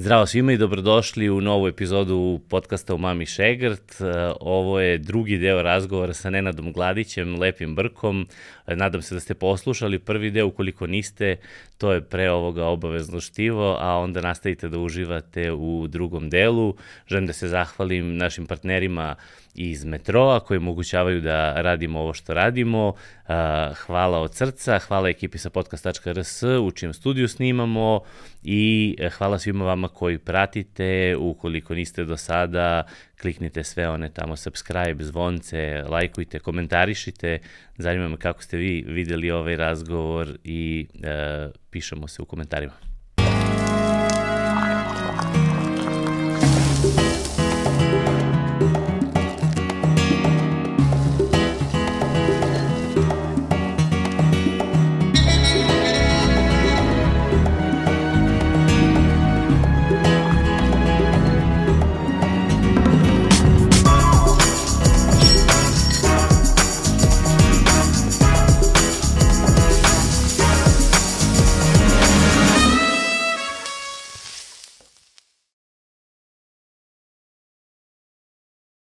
Zdravo svima i dobrodošli u novu epizodu podcasta u Mami Šegrt. E, ovo je drugi deo razgovora sa Nenadom Gladićem, Lepim Brkom. E, nadam se da ste poslušali prvi deo, ukoliko niste, to je pre ovoga obavezno štivo, a onda nastavite da uživate u drugom delu. Želim da se zahvalim našim partnerima iz metroa koji omogućavaju da radimo ovo što radimo. Hvala od srca, hvala ekipi sa podcast.rs u čijem studiju snimamo i e, hvala svima vama koji pratite. Ukoliko niste do sada, kliknite sve one tamo subscribe, zvonce, lajkujte, komentarišite. Zanima me kako ste vi videli ovaj razgovor i e, pišemo se u komentarima.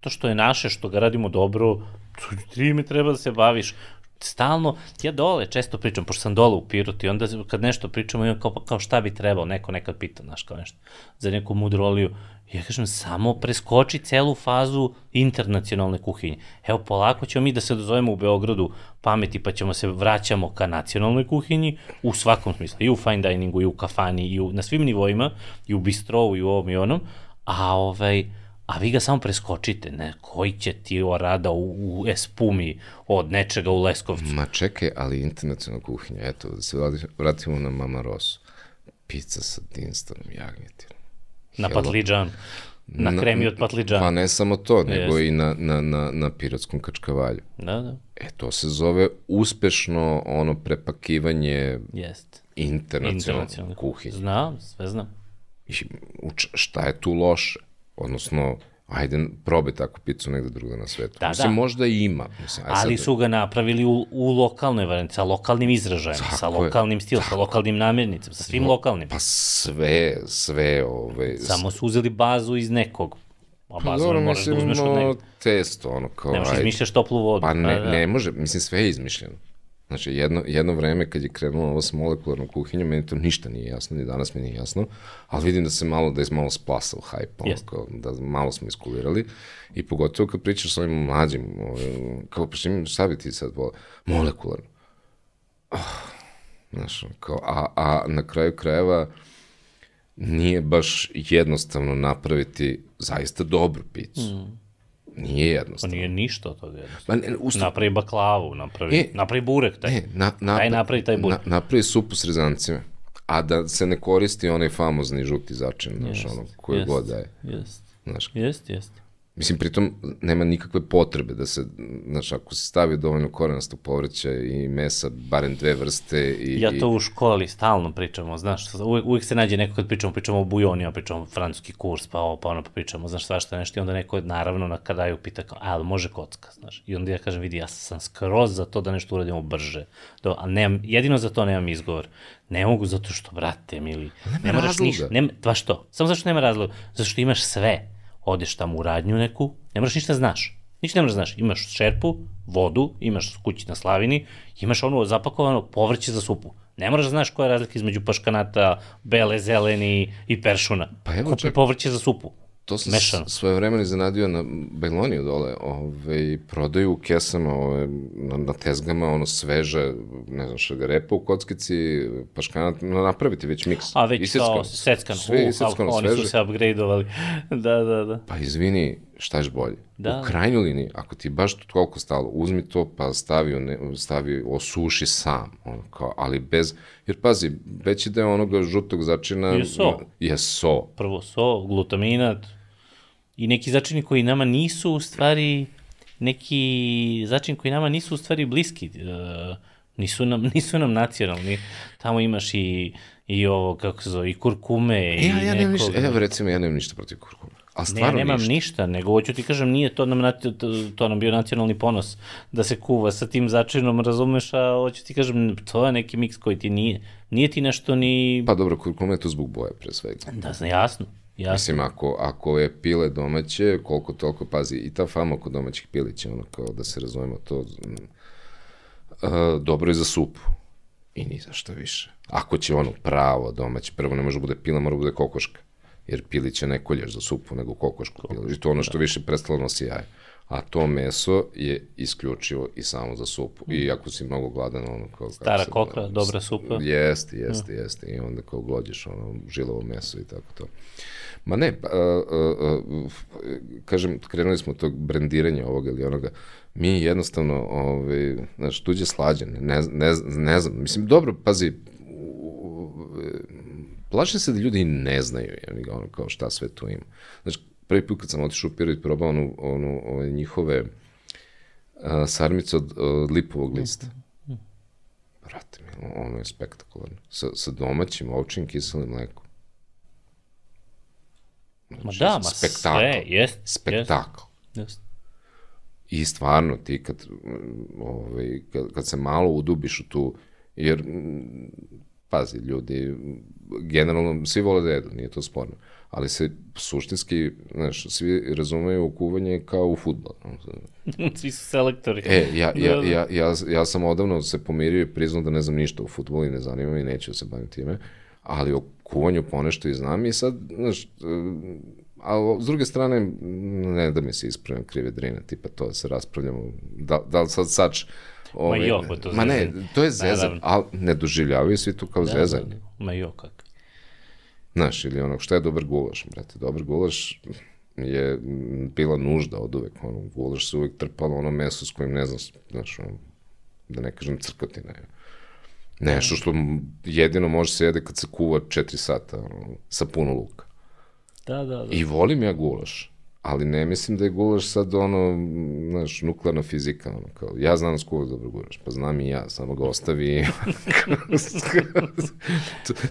To što je naše, što ga radimo dobro, ti mi treba da se baviš. Stalno, ja dole često pričam, pošto sam dole u Pirotu i onda kad nešto pričamo, imam kao, kao šta bi trebao, neko nekad pita, znaš, kao nešto, za neku mudroliju. Ja kažem, samo preskoči celu fazu internacionalne kuhinje. Evo, polako ćemo mi da se dozovemo u Beogradu pameti, pa ćemo se vraćamo ka nacionalnoj kuhinji, u svakom smislu, i u fine diningu, i u kafani, i u, na svim nivoima, i u bistrovu, i u ovom i onom, a ovaj, a vi ga samo preskočite, ne, koji će ti rada u, u Espumi od nečega u Leskovcu. Ma čekaj, ali internacionalna kuhinja, eto, da se vratimo na Mama Rosu. Pizza sa dinstanom jagnjetinom. Na patliđan. Na, na kremi od patliđana. Pa ne samo to, nego Jest. i na, na, na, na pirotskom kačkavalju. Da, da. E, to se zove uspešno ono prepakivanje Jest. internacionalne kuhinje. Znam, sve znam. I šta je tu loše? Odnosno, ajde, probaj takvu picu negde drugde na svetu. Da, mislim, da. možda i ima. Mislim, aj Ali sad... su ga napravili u, u lokalnoj varijanti, sa lokalnim izražajem, Tako sa lokalnim stilom, sa lokalnim namirnicama, sa svim no, lokalnim. Pa sve, sve, ove... Samo su uzeli bazu iz nekog A pa dobro, moraš da uzmeš od nekog. testo, ono kao... Ne možeš izmišljaš toplu vodu. Pa ne, da, da. ne može, mislim, sve je izmišljeno. Znači, jedno, jedno vreme kad je krenulo ovo s molekularnom kuhinjom, meni to ništa nije jasno, ni danas mi nije jasno, ali vidim da se malo, da je malo splasao ono, kao, da malo smo iskulirali i pogotovo kad pričaš s ovim mlađim, ovim, kao, pa šta bi ti sad volao? Molekularno. Oh, znaš, kao, a, a na kraju krajeva nije baš jednostavno napraviti zaista dobru picu. Mm Nije jednostavno. Pa nije ništa od toga jednostavno. Ma, ne, ustav... Napravi baklavu, napravi, e, napravi burek, taj. E, na, na, taj napravi taj burek. Na, napravi supu s rezancima. A da se ne koristi onaj famozni žuti začin, znaš, ono, koji god da je. Jest, jest. Jest, jest. Mislim, pritom nema nikakve potrebe da se, znaš, ako se stavi dovoljno korenasto povrća i mesa, barem dve vrste i... Ja to u školi stalno pričamo, znaš, uvek, uvek se nađe neko kad pričamo, pričamo o bujonima, pričamo francuski kurs, pa ovo, pa ono, pa pričamo, znaš, svašta nešto i onda neko, naravno, na kadaju pita kao, ali može kocka, znaš, i onda ja kažem, vidi, ja sam skroz za to da nešto uradimo brže, Do, a nemam, jedino za to nemam izgovor. Ne mogu zato što, brate, mili, nema ne moraš ništa, nema, pa što, samo zašto nema razloga, zato što imaš sve odeš tamo u radnju neku, ne moraš ništa da znaš. Ništa ne moraš da znaš. Imaš šerpu, vodu, imaš kući na slavini, imaš ono zapakovano povrće za supu. Ne moraš da znaš koja je razlika između paškanata, bele, zeleni i peršuna. Pa evo, Kupi čak... povrće za supu to sam Mešano. svoje vremena iznenadio na Bajloniju dole, ove, prodaju u kesama, ove, na, na tezgama, ono sveže, ne znam, šagarepa u kockici, paškanat, napraviti već miks. A već iseckano, to, seckano, sve iseckano, sveže. Oni su se upgradeovali, da, da, da. Pa izvini, šta je bolje? Da. U krajnjoj liniji, ako ti baš to toliko stalo, uzmi to pa stavi, ne, stavi osuši sam, ono, kao, ali bez, jer pazi, veći deo onoga žutog začina je so. Je so. Prvo so, glutaminat, i neki začini koji nama nisu u stvari neki začin koji nama nisu u stvari bliski. Uh, nisu nam, nisu nam nacionalni. Tamo imaš i, i ovo, kako se zove, i kurkume. E, i ja, ja nemam ništa, evo recimo, ja nemam ništa protiv kurkume. A stvarno ne, nemam ništa. ništa. nego hoću ti kažem, nije to nam, to, to nam bio nacionalni ponos da se kuva sa tim začinom, razumeš, a hoću ti kažem, to je neki miks koji ti nije, nije ti nešto ni... Pa dobro, kome je to zbog boje pre svega. Da, jasno, jasno. Mislim, ako, ako je pile domaće, koliko toliko, pazi, i ta fama oko domaćih pilića, ono kao da se razumemo to, mm, uh, dobro je za supu. I ni za što više. Ako će ono pravo domaće, prvo ne može da bude pila, mora da bude kokoška. Jer pilića ne kolješ za supu, nego kokošku pilić. I to ono što više prestalo nosi jaje. A to meso je isključivo i samo za supu. I ako si mnogo gladan, ono kao... Stara se- koka, dobra supa. Jeste, jeste, jeste. I onda kao glođeš ono žilovo meso i tako to. Ma ne, pa, a, a, a, kažem, krenuli smo od tog brendiranja ovoga ili onoga. Mi jednostavno, ovaj, znaš, tuđe slađane, ne, ne, ne znam, mislim, dobro, pazi, plašim se da ljudi ne znaju ga, ono, kao šta sve tu ima. Znači, prvi put kad sam otišao u Pirot probao onu, onu, ove njihove a, sarmice od, od lipovog lista. Brate, milo, ono je spektakularno. Sa, sa domaćim ovčim kiselim mlekom. Ma da, ma spektakl. sve, jest. Spektakl. Jest. I stvarno ti kad, mm, ovaj, kad, kad se malo udubiš u tu, jer, mm, pazi, ljudi, mm, generalno, svi vole da jedu, nije to sporno, ali se suštinski, znaš, svi razumeju u kuvanje kao u futbol. Svi su selektori. E, ja, ja, Da, da. ja, ja, ja sam odavno se pomirio i priznao da ne znam ništa o futbolu i ne zanima i neću da se bavim time, ali o kuvanju ponešto i znam i sad, znaš, a s druge strane, ne da mi se ispravim krive drine, tipa to da se raspravljamo, da, da li sad sač, ovaj, jok, pa to ma ne, zezanje. to je zezan, Naravno. ali ne doživljavaju svi to kao Da, zezanje. da, da. Ma jo, kak. Znaš, ili ono, šta je dobar gulaš, brate? Dobar gulaš je bila nužda od uvek, ono, gulaš se uvek trpalo ono meso s kojim ne znam, znaš, ono, da ne kažem crkotina je. Nešto što jedino može se jede kad se kuva 4 sata, ono, sa puno luka. Da, da, da. I volim ja gulaš, ali ne mislim da je gulaš sad ono, znaš, nuklearna fizika, ono, kao, ja znam da skuva dobro gulaš, pa znam i ja, samo ga ostavi i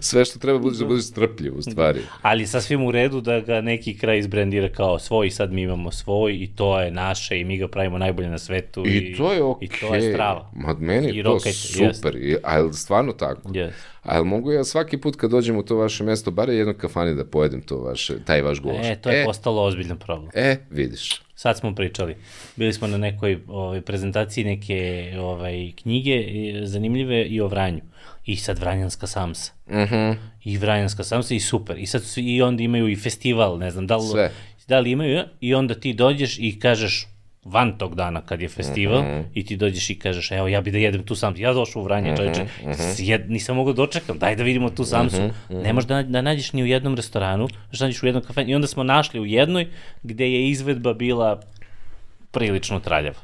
sve što treba budeš da budeš strpljiv, u stvari. Ali sasvim u redu da ga neki kraj izbrandira kao svoj, sad mi imamo svoj i to je naše i mi ga pravimo najbolje na svetu. I to je okej. I to je strava. Ma meni I je to rokajte, super. I, a je li stvarno tako? Yes. A jel mogu ja svaki put kad dođem u to vaše mesto, bare jedno kafani da pojedem to vaše, taj vaš gulaš? E, to je postalo ozbiljan problem. E, vidiš. Sad smo pričali. Bili smo na nekoj ovaj, prezentaciji neke ovaj, knjige e, zanimljive i o Vranju. I sad Vranjanska samsa. Mhm. Uh -huh. I Vranjanska samsa i super. I sad su, i onda imaju i festival, ne znam, da li, Sve. da li imaju, i onda ti dođeš i kažeš van tog dana kad je festival Mhm. i ti dođeš i kažeš evo ja bi da jedem tu sam ja došao u Vranje čoveče Mhm, sjed, nisam mogao da dočekam. Daj da vidimo tu samsu ne možeš da, da nađeš ni u jednom restoranu da nađeš u jednom kafenu i onda smo našli u jednoj gde je izvedba bila prilično traljava.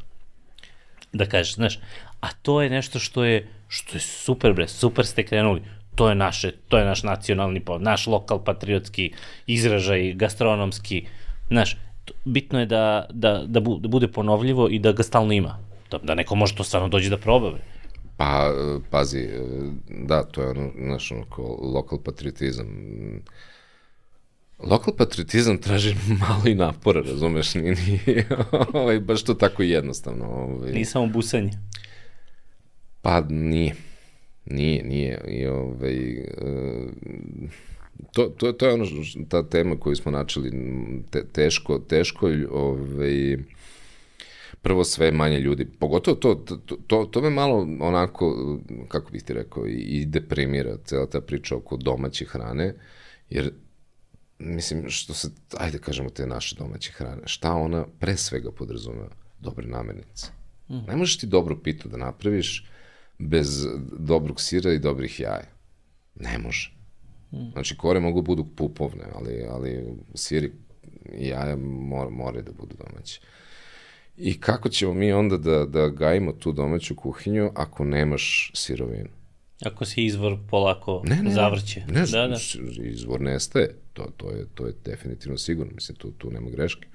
Da kažeš znaš a to je nešto što je što je super bre super ste krenuli. To je naše, to je naš nacionalni, naš lokal patriotski izražaj, gastronomski, znaš, bitno je da, da, da, bu, da bude ponovljivo i da ga stalno ima. Da, da neko može to stvarno dođe da proba. bre. Pa, pazi, e, da, to je ono, znaš, ono, kao lokal patriotizam. Lokal patriotizam traži malo i napora, razumeš, nije, nije ovaj, baš to tako jednostavno. Ovaj. Nije samo busanje. Pa nije. Nije, nije. I, ovaj, e, to, to, to je ono, ta tema koju smo načeli, te, teško, teško, ovaj, prvo sve manje ljudi, pogotovo to, to, to, to me malo onako, kako bih ti rekao, i, deprimira cela ta priča oko domaće hrane, jer mislim, što se, ajde kažemo te naše domaće hrane, šta ona pre svega podrazumeva? Dobre namirnice. Ne možeš ti dobru pitu da napraviš bez dobrog sira i dobrih jaja. Ne može. Znači, kore mogu budu pupovne, ali, ali siri i jaja mora, moraju da budu domaće. I kako ćemo mi onda da, da gajimo tu domaću kuhinju ako nemaš sirovinu? Ako se izvor polako Ne, ne, zavrće. Ne, da, da. s- izvor nestaje. To, to, je, to je definitivno sigurno. Mislim, tu, tu nema greške.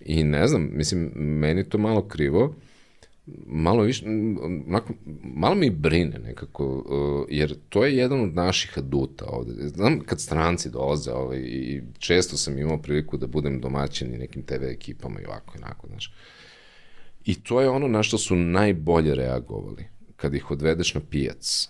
I ne znam, mislim, meni to malo krivo, malo više, onako, malo mi brine nekako, uh, jer to je jedan od naših aduta ovde. Znam, kad stranci dolaze ovaj, i često sam imao priliku da budem domaćin i nekim TV ekipama i ovako i onako, znaš. I to je ono na što su najbolje reagovali. Kad ih odvedeš na pijac,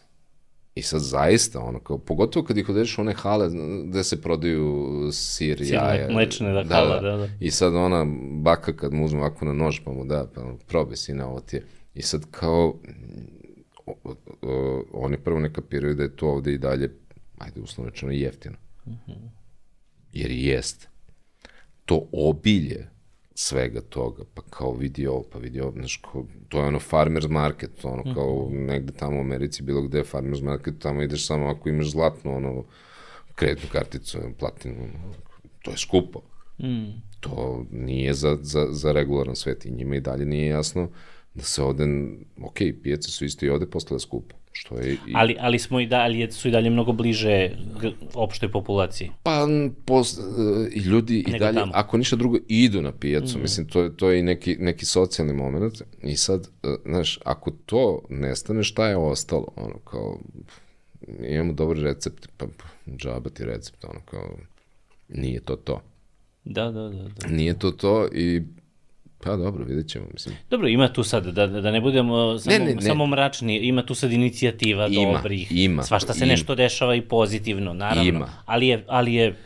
I sad zaista, ono, kao, pogotovo kad ih odeš u one hale gde se prodaju sir, sir jaja. mlečne, da, da, hala, da, da. I sad ona baka kad mu uzme ovako na nož pa mu da, pa probaj sine, ovo ti je. I sad kao, o, o, oni prvo ne kapiraju da je to ovde i dalje, ajde uslovno rečeno, jeftino. Mm -hmm. Jer jest. To obilje svega toga, pa kao vidi ovo, pa vidi ovo, znaš, kao, to je ono farmer's market, ono kao mm -hmm. negde tamo u Americi, bilo gde je farmer's market, tamo ideš samo ako imaš zlatno, ono, kreditnu karticu, platinu, ono, to je skupo. Mm. To nije za, za, za regularan svet i njima i dalje nije jasno da se ovde, ok, pijace su isto i ovde postale skupe. Što je i... ali, ali smo i dalje, su i dalje mnogo bliže opštoj populaciji. Pa pos, i ljudi i dalje, tamo. ako ništa drugo, idu na pijacu. Mm. Mislim, to, to je i neki, neki socijalni moment. I sad, e, znaš, ako to nestane, šta je ostalo? Ono, kao, imamo dobar recept, pa džaba ti recept, ono, kao, nije to to. Da, da, da. da. Nije to to i Pa dobro, vidjet ćemo, mislim. Dobro, ima tu sad, da, da ne budemo samo, ne, ne, ne. samo mračni, ima tu sad inicijativa ima, dobrih, ima, svašta se ima. nešto dešava i pozitivno, naravno, ima. ali je, ali je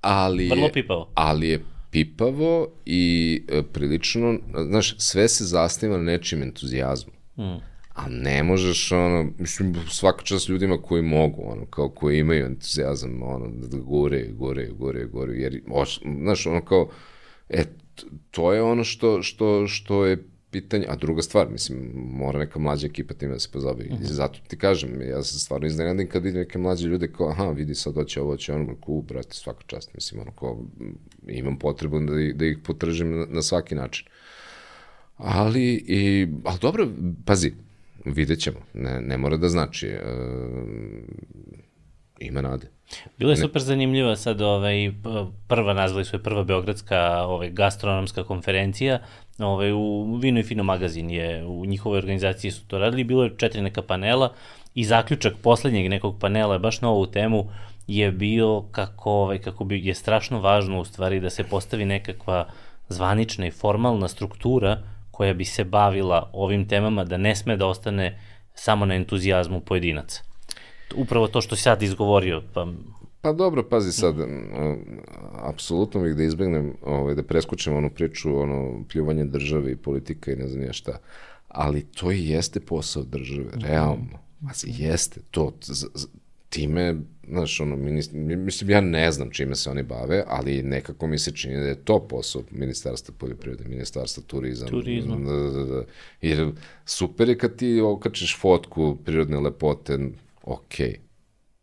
ali vrlo pipavo. Ali je pipavo i e, prilično, znaš, sve se zasniva na nečim entuzijazmu. Mm. A ne možeš, ono, mislim, svaka čast ljudima koji mogu, ono, kao koji imaju entuzijazam, ono, da gore, gore, gore, gore, jer, oš, znaš, ono, kao, e, to je ono što, što, što je pitanje, a druga stvar, mislim, mora neka mlađa ekipa time da se pozabavi. Uh -huh. I zato ti kažem, ja se stvarno iznenadim kad vidim neke mlađe ljude kao, aha, vidi sad hoće ovo, hoće ono, ku, brate, svaka čast, mislim, ono, kao, imam potrebu da, da ih potržim na, na svaki način. Ali, i, ali dobro, pazi, vidjet ćemo, ne, ne mora da znači, e, ima nade. Bilo je super zanimljiva sad ovaj, prva, nazvali su je prva Beogradska ovaj, gastronomska konferencija, ovaj, u Vino i Fino magazin je, u njihovoj organizaciji su to radili, bilo je četiri neka panela i zaključak poslednjeg nekog panela je baš na ovu temu je bio kako, ovaj, kako bi, je strašno važno u stvari da se postavi nekakva zvanična i formalna struktura koja bi se bavila ovim temama, da ne sme da ostane samo na entuzijazmu pojedinaca upravo to što si sad izgovorio. Pa... Pa dobro, pazi sad, apsolutno bih da izbegnem, ovaj, da preskočem onu priču, ono, pljuvanje države i politika i ne znam ja šta, ali to i jeste posao države, mhm. realno. Pazi, jeste, to, time, znaš, ono, mislim, ja ne znam čime se oni bave, ali nekako mi se čini da je to posao Ministarstva poljoprivrede, Ministarstva turizma. Turizma. Da, da, da. Jer super je kad ti okačiš fotku prirodne lepote ok,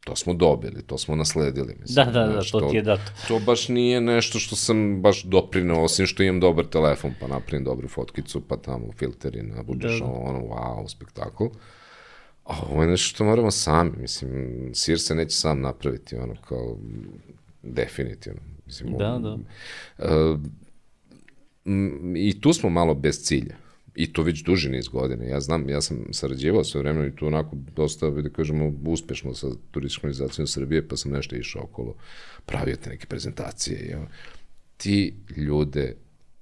to smo dobili, to smo nasledili. Mislim, da, da, da, to, ti je dato. To baš nije nešto što sam baš doprinao, osim što imam dobar telefon, pa napravim dobru fotkicu, pa tamo filteri nabuđeš, da, da. ono, wow, spektakl. A ovo je nešto što moramo sami, mislim, sir se neće sam napraviti, ono, kao, definitivno. Mislim, da, da. Uh, I tu smo malo bez cilja i to već duži niz godina. Ja znam, ja sam sarađivao sve vremena i tu onako dosta, da kažemo, uspešno sa turističkom organizacijom Srbije, pa sam nešto išao okolo, pravio te neke prezentacije. Ja. Ti ljude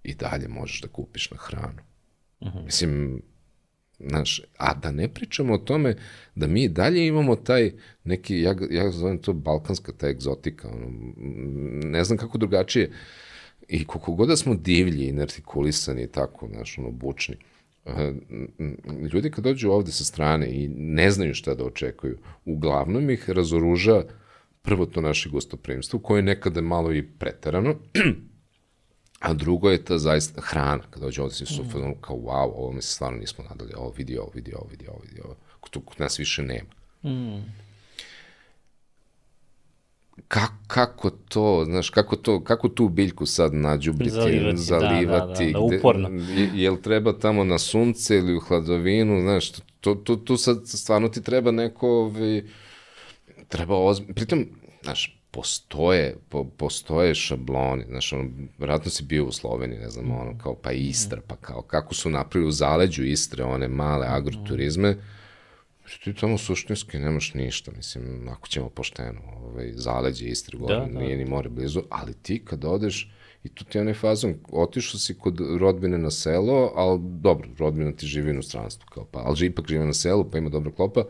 i dalje možeš da kupiš na hranu. Uh mhm. -huh. Mislim, Znaš, a da ne pričamo o tome da mi dalje imamo taj neki, ja, ja zovem to balkanska, ta egzotika, ono, ne znam kako drugačije, uh, I koliko god da smo divlji i nertikulisani i tako, znaš, ono, bučni, eh, ljudi kad dođu ovde sa strane i ne znaju šta da očekuju, uglavnom ih razoruža prvo to naše gostoprimstvo, koje je nekada malo i preterano, a drugo je ta zaista hrana, kad dođe ovde su mm. kao wow, ovo mi se stvarno nismo nadali, ovo vidi, ovo vidi, ovo vidi, ovo vidi, ovo, kod, kod nas više nema. Mm kako, kako to, znaš, kako to, kako tu biljku sad nađubriti, zalivati, zalivati da, da, da, da, uporno. Jel treba tamo na sunce ili u hladovinu, znaš, to, to, tu sad stvarno ti treba neko, ovi, treba ozbiljno, pritom, znaš, postoje, po, postoje šabloni, znaš, ono, vratno si bio u Sloveniji, ne znam, ono, kao, pa Istra, pa kao, kako su napravili u zaleđu Istre, one male agroturizme, Znači, ti tamo suštinski nemaš ništa, mislim, ako ćemo pošteno, ovaj, zaleđe Istre, da, da. nije ni more blizu, ali ti kad odeš, i tu ti je onaj fazon, otišao si kod rodbine na selo, ali dobro, rodbina ti živi u inostranstvu, kao pa, ali ipak žive na selu, pa ima dobra klopa,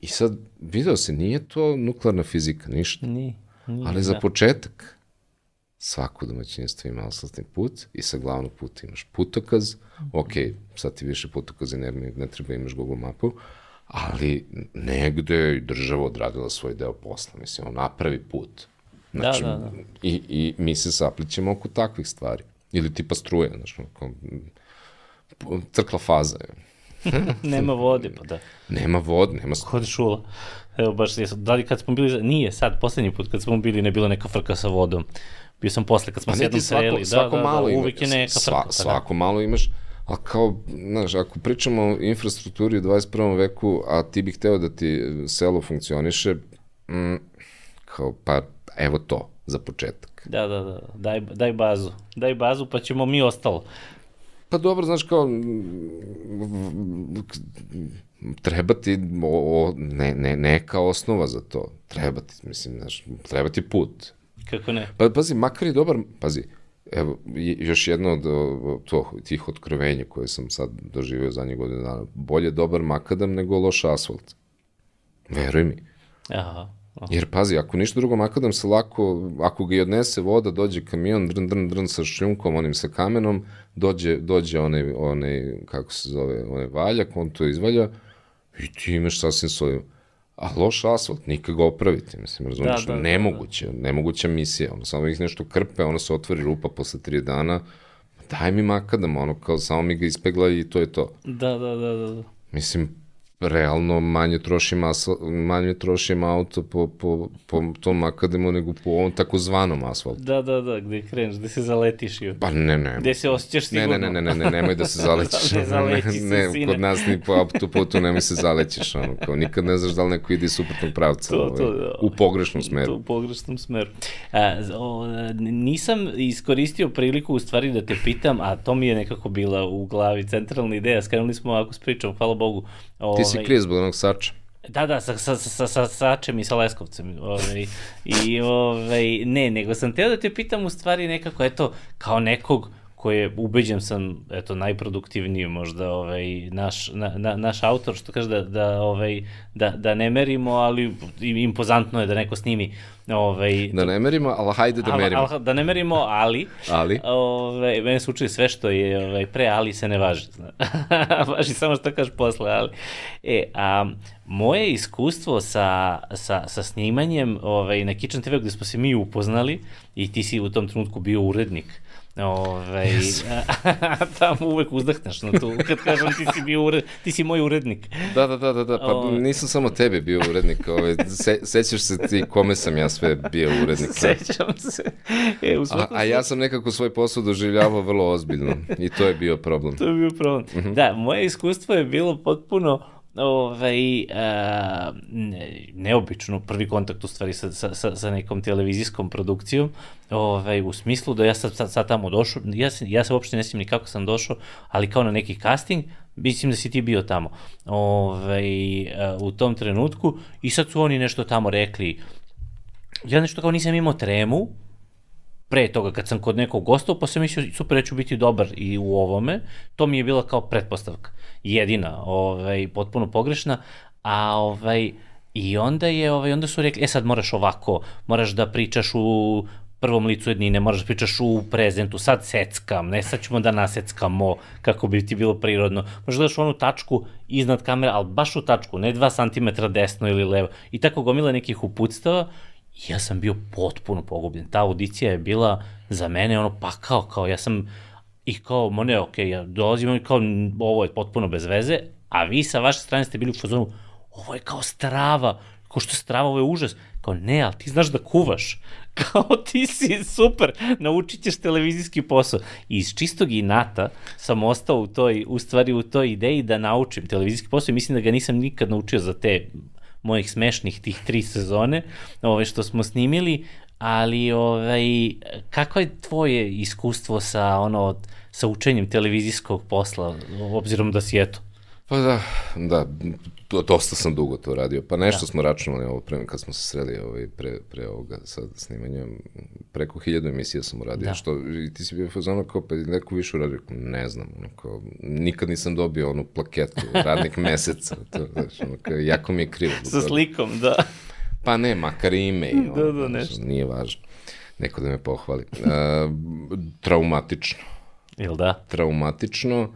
i sad, video se, nije to nuklearna fizika, ništa. Nije. nije ali za da. početak, svako domaćinstvo ima asfaltni put i sa glavnog puta imaš putokaz, ok, sad ti više putokaza ne, ne treba imaš Google mapu, ali negde je država odradila svoj deo posla, mislim, on napravi put. Znači, da, da, da. I, I mi se saplićemo oko takvih stvari. Ili tipa struje, znači, kao, crkla faza je. nema vode, pa da. Nema vode, nema... Kod šula. Evo, baš, da li kad smo bili, nije sad, poslednji put kad smo bili, ne bilo neka frka sa vodom. Bio sam posle, kad smo pa se jednom sreli. Svako da, da, malo da, da, uvek je neka frka. Sva, pa svako da. malo imaš, A kao, znaš, ako pričamo o infrastrukturi u 21. veku, a ti bih hteo da ti selo funkcioniše, mm, kao, pa evo to, za početak. Da, da, da, daj, daj bazu. Daj bazu, pa ćemo mi ostalo. Pa dobro, znaš, kao, treba ti o, o, ne, ne, neka osnova za to. Treba ti, mislim, znaš, treba ti put. Kako ne? Pa, pazi, makar i dobar, pazi, Evo, još jedno od to, tih otkrovenja koje sam sad doživio zadnjih godina dana. Bolje dobar makadam nego loš asfalt. Veruj mi. Aha. Aha. Jer pazi, ako ništa drugo, makadam se lako, ako ga i odnese voda, dođe kamion, drn, drn, drn sa šljunkom, onim sa kamenom, dođe, dođe onaj, onaj, kako se zove, onaj valjak, on to izvalja i ti imaš sasvim svoju A loš asfalt, nikad ga opraviti, mislim, razumiješ, da, da, nemoguće, da, da. nemoguća misija, ono, samo ih nešto krpe, ono se otvori rupa posle tri dana, daj mi makadam, ono, kao samo mi ga ispegla i to je to. Da, da, da, da. da. Mislim, realno manje trošim, asfal, manje trošim auto po, po, po tom makademu nego po ovom takozvanom asfaltu. Da, da, da, gde kreneš, gde se zaletiš ju. Pa ne, ne. Gde se osjećaš sigurno. Ne, ne, ne, ne, ne, nemoj da se zalećiš. ne zaleći ne, se, ne, kod nas ni po autoputu nemoj se zalećiš, ono, kao nikad ne znaš da li neko ide suprotnog pravca. To, to, ovaj, da. u pogrešnom smeru. To, u pogrešnom smeru. A, o, nisam iskoristio priliku u stvari da te pitam, a to mi je nekako bila u glavi centralna ideja, skrenuli smo ovako s pričom, hvala Bogu, Ti si ovaj, kriz zbog onog sača. Da, da, sa, sa, sa, sa Sačem i sa Leskovcem. Ovaj, I, ovaj, ne, nego sam teo da te pitam u stvari nekako, eto, kao nekog koji je, ubeđen sam, eto, najproduktivniji možda ovaj, naš, na, na, naš autor, što kaže da, da, ovaj, da, da ne merimo, ali impozantno je da neko snimi Ovaj, da ne merimo, ali hajde da merimo. Al, da ne merimo, ali, ali? Ovaj, mene se uči sve što je ovaj, pre, ali se ne važi. Zna. važi samo što kažeš posle, ali. E, a, moje iskustvo sa, sa, sa snimanjem ovaj, na Kitchen TV gde smo se mi upoznali i ti si u tom trenutku bio urednik Ove, yes. tamo uvek uzdahneš na tu, kad kažem ti si bio ured, ti si moj urednik. Da, da, da, da, da. pa Ove. nisam samo tebe bio urednik, ove, se, sećaš se ti kome sam ja sve bio urednik. Sećam se. E, u a, a ja sam nekako svoj posao doživljavao vrlo ozbiljno i to je bio problem. To je bio problem. Mhm. -huh. Da, moje iskustvo je bilo potpuno ovaj, a, ne, neobično prvi kontakt u stvari sa, sa, sa nekom televizijskom produkcijom, ovaj, u smislu da ja sad, sad, sad tamo došao, ja se, ja se uopšte ne sjećam ni kako sam došao, ali kao na neki casting, mislim da si ti bio tamo. Ovaj, a, u tom trenutku i sad su oni nešto tamo rekli, ja nešto kao nisam imao tremu, pre toga kad sam kod nekog gostao, pa sam mislio super da ću biti dobar i u ovome, to mi je bila kao pretpostavka jedina, ovaj, potpuno pogrešna, a ovaj, i onda je, ovaj, onda su rekli, e sad moraš ovako, moraš da pričaš u prvom licu jednine, moraš da pričaš u prezentu, sad seckam, ne sad ćemo da naseckamo kako bi ti bilo prirodno. Možeš da daš onu tačku iznad kamere, ali baš u tačku, ne 2 cm desno ili levo. I tako gomila nekih uputstava ja sam bio potpuno pogubljen. Ta audicija je bila za mene ono pakao, kao ja sam i kao, mo ne, okej, okay, ja dolazim i kao, ovo je potpuno bez veze, a vi sa vaše strane ste bili u fazonu, ovo je kao strava, kao što strava, ovo je užas. Kao, ne, ali ti znaš da kuvaš. Kao, ti si super, naučit ćeš televizijski posao. I iz čistog inata sam ostao u toj, u stvari u toj ideji da naučim televizijski posao i mislim da ga nisam nikad naučio za te mojih smešnih tih tri sezone ove, što smo snimili, ali ovaj, kako je tvoje iskustvo sa ono sa učenjem televizijskog posla, obzirom da si eto Pa da, da, dosta sam dugo to radio. Pa nešto da. smo računali ovo pre, kad smo se sreli ovaj, pre, pre ovoga sad snimanja. Preko hiljadu emisija sam uradio. Da. Što, i ti si bio fazono kao, pa neko više uradio. Ne znam, ono, kao, nikad nisam dobio onu plaketu radnik meseca. To, znaš, ono, kao, jako mi je krivo. Sa slikom, da. Pa ne, makar ime i ono, da, da, nešto. Nije važno. Neko da me pohvali. Uh, traumatično. Jel da? Traumatično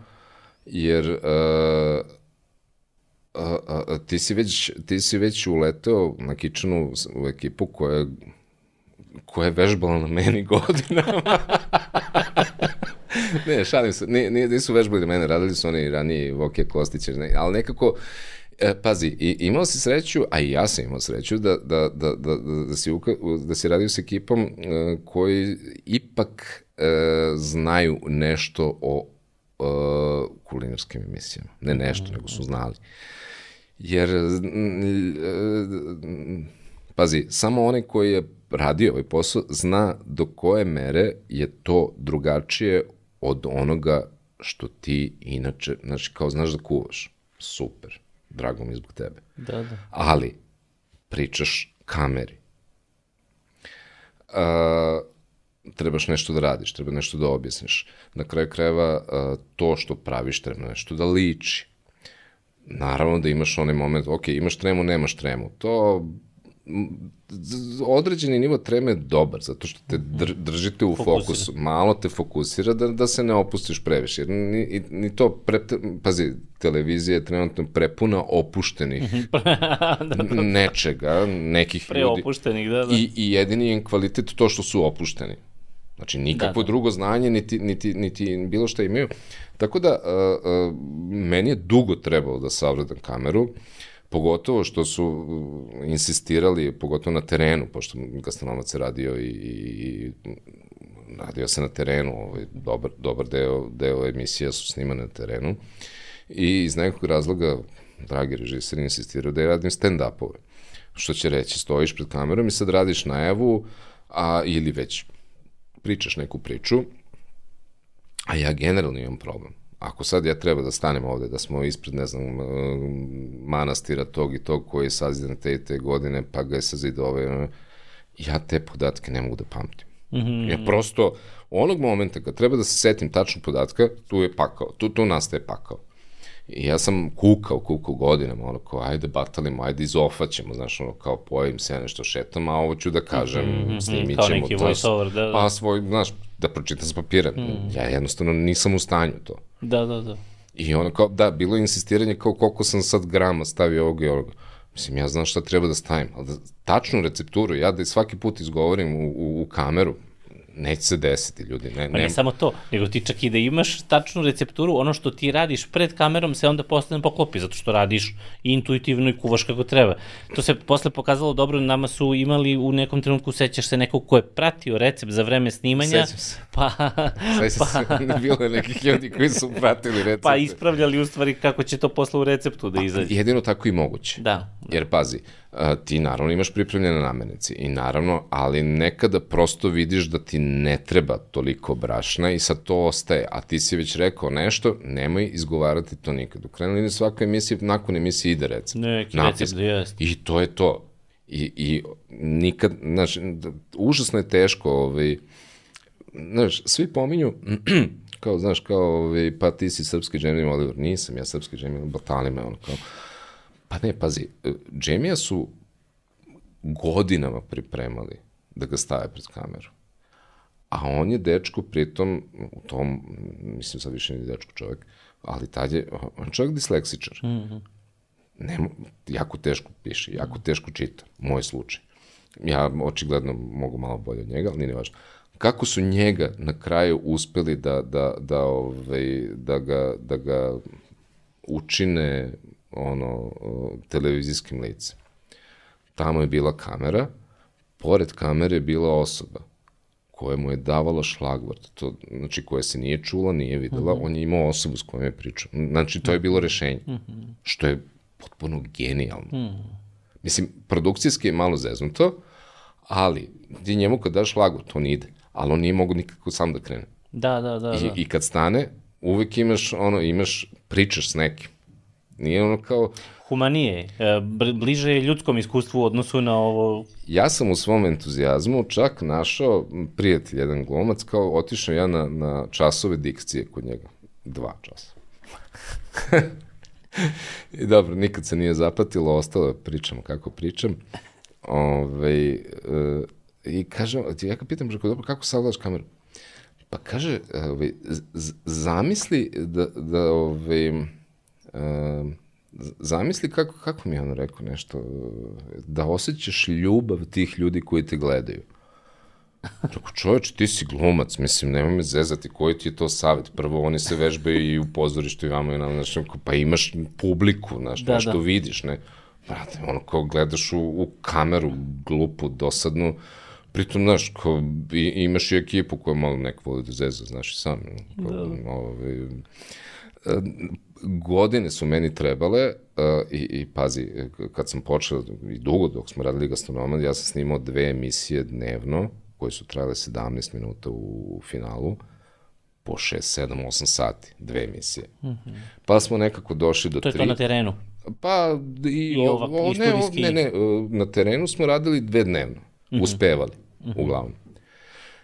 jer uh, a, a, a, ti, si već, ti si već uleteo na kičanu u ekipu koja, koja je vežbala na meni godinama. ne, šalim se, nisu vežbali na mene, radili su oni ranije Vokija Kostić, ne, ali nekako, E, pazi, i, imao si sreću, a i ja sam imao sreću, da, da, da, da, da, si, uka, da si radio s ekipom e, koji ipak e, znaju nešto o uh, kulinarskim emisijama. Ne nešto, nego su znali. Jer, pazi, samo onaj koji je radio ovaj posao zna do koje mere je to drugačije od onoga što ti inače, znači kao znaš da kuvaš. Super, drago mi zbog tebe. Da, da. Ali, pričaš kameri. Uh, trebaš nešto da radiš, treba nešto da objasniš. Na kraju krajeva to što praviš treba nešto da liči. Naravno da imaš onaj moment, ok, imaš tremu, nemaš tremu. To određeni nivo treme je dobar, zato što te dr, držite u Fokusira. fokusu. Malo te fokusira da, da se ne opustiš previše. Jer ni, ni to, pre, pazi, televizija je trenutno prepuna opuštenih da, da, da. nečega, nekih Pre ljudi. opuštenih, da, da. I, I jedini je kvalitet to što su opušteni. Znači, nikakvo da, da. drugo znanje, niti, niti, niti bilo šta imaju. Tako da, uh, uh, meni je dugo trebalo da savredam kameru, pogotovo što su insistirali, pogotovo na terenu, pošto gastronomac je radio i, i radio se na terenu, ovaj, dobar, dobar deo, deo emisija su snimane na terenu i iz nekog razloga, dragi režiseri, insistiraju da ja radim stand-upove. Što će reći, stojiš pred kamerom i sad radiš najavu, a, ili već pričaš neku priču, a ja generalno imam problem. Ako sad ja treba da stanem ovde, da smo ispred, ne znam, manastira tog i tog koji je sazidan te i te godine, pa ga je sazidao ove, ja te podatke ne mogu da pamtim. Mm -hmm. Ja prosto, onog momenta kad treba da se setim tačno podatka, tu je pakao, tu, tu nastaje pakao. I ja sam kukao, kukao godinama, ono kao, ajde batalimo, ajde izofaćemo, znaš, ono kao pojavim se nešto šetam, a ovo ću da kažem, mm -hmm, snimit ćemo. Kao neki voice-over, da, da. Pa svoj, znaš, da pročitam s papira. Mm. Ja jednostavno nisam u stanju to. Da, da, da. I ono kao, da, bilo je insistiranje kao koliko sam sad grama stavio ovog i ovog. Mislim, ja znam šta treba da stavim, ali da, tačnu recepturu, ja da svaki put izgovorim u, u, u kameru, neće se desiti, ljudi. Ne, pa ne, ne samo to, nego ti čak i da imaš tačnu recepturu, ono što ti radiš pred kamerom se onda posle poklopi, zato što radiš intuitivno i kuvaš kako treba. To se posle pokazalo dobro, nama su imali u nekom trenutku, sećaš se nekog ko je pratio recept za vreme snimanja. Sećam se. Pa, Sećam pa, se, bilo je nekih ljudi koji su pratili recept. Pa ispravljali u stvari kako će to posle u receptu da pa, izađe. Jedino tako i moguće. Da. Jer pazi, ti naravno imaš pripremljene namirnice i naravno, ali nekada prosto vidiš da ti ne treba toliko brašna i sad to ostaje, a ti si već rekao nešto, nemoj izgovarati to nikad. U krajnjoj liniji svaka emisija, nakon emisije ide recept. Neki recept, jest. I to je to. I, i nikad, znaš, užasno je teško, ovaj, znaš, svi pominju, kao, znaš, kao, ovaj, pa ti si srpski Jamie Oliver, nisam ja srpski Jamie Oliver, batali me, ono, kao, Pa ne, pazi, e, Džemija su godinama pripremali da ga stave pred kameru. A on je dečko, pritom, u tom, mislim sad više nije dečko čovjek, ali tad je, on čovjek disleksičar. Mm -hmm. ne, jako teško piše, jako teško čita, moj slučaj. Ja očigledno mogu malo bolje od njega, ali nije važno. Kako su njega na kraju uspeli da, da, da, ovaj, da, ga, da ga učine ono, televizijskim licem. Tamo je bila kamera, pored kamere je bila osoba koja mu je davala šlagvort, to, znači koja se nije čula, nije videla, mm -hmm. on je imao osobu s kojom je pričao. Znači, to je bilo rešenje, mm -hmm. što je potpuno genijalno. Mm -hmm. Mislim, produkcijski je malo zeznuto, ali ti njemu kad daš lagu, to ne ide. Ali on nije mogu nikako sam da krene. Da, da, da. I, da. I kad stane, uvek imaš, ono, imaš, pričaš s nekim. Nije ono kao, Humanije, e, bliže je ljudskom iskustvu u odnosu na ovo... ja sam u svom entuzijazmu čak našao prijatelj, jedan glumac, kao otišao ja na, na časove dikcije kod njega. Dva časa. I dobro, nikad se nije zapatilo, ostalo pričam kako pričam. Ove, e, I kažem, ja ga pitam, rekao, dobro, kako savladaš kameru? Pa kaže, ove, z- z- zamisli da, da ove, zamisli kako, kako mi je on rekao nešto, da osjećaš ljubav tih ljudi koji te gledaju. Rekao, čoveč, ti si glumac, mislim, nema me zezati, koji ti je to savjet? Prvo, oni se vežbaju i u pozorištu i vamo i nam, znaš, pa imaš publiku, znaš, Da, nešto da. vidiš, ne? Brate, ono, kao gledaš u, u kameru, glupu, dosadnu, pritom, znaš, kao, i, imaš i ekipu koja malo neko voli da zeza, znaš, i sam, kao, da, da. Godine su meni trebale uh, i, i pazi, kad sam počeo i dugo dok smo radili gastronomad, ja sam snimao dve emisije dnevno koje su trajale 17 minuta u, u finalu po 6, 7, 8 sati, dve emisije. Mm -hmm. Pa smo nekako došli do To je tri. to na terenu. Pa i, I ovak- o, ne, o, ne, ne, na terenu smo radili dve dnevno, mm -hmm. uspevali, mm -hmm. uglavnom.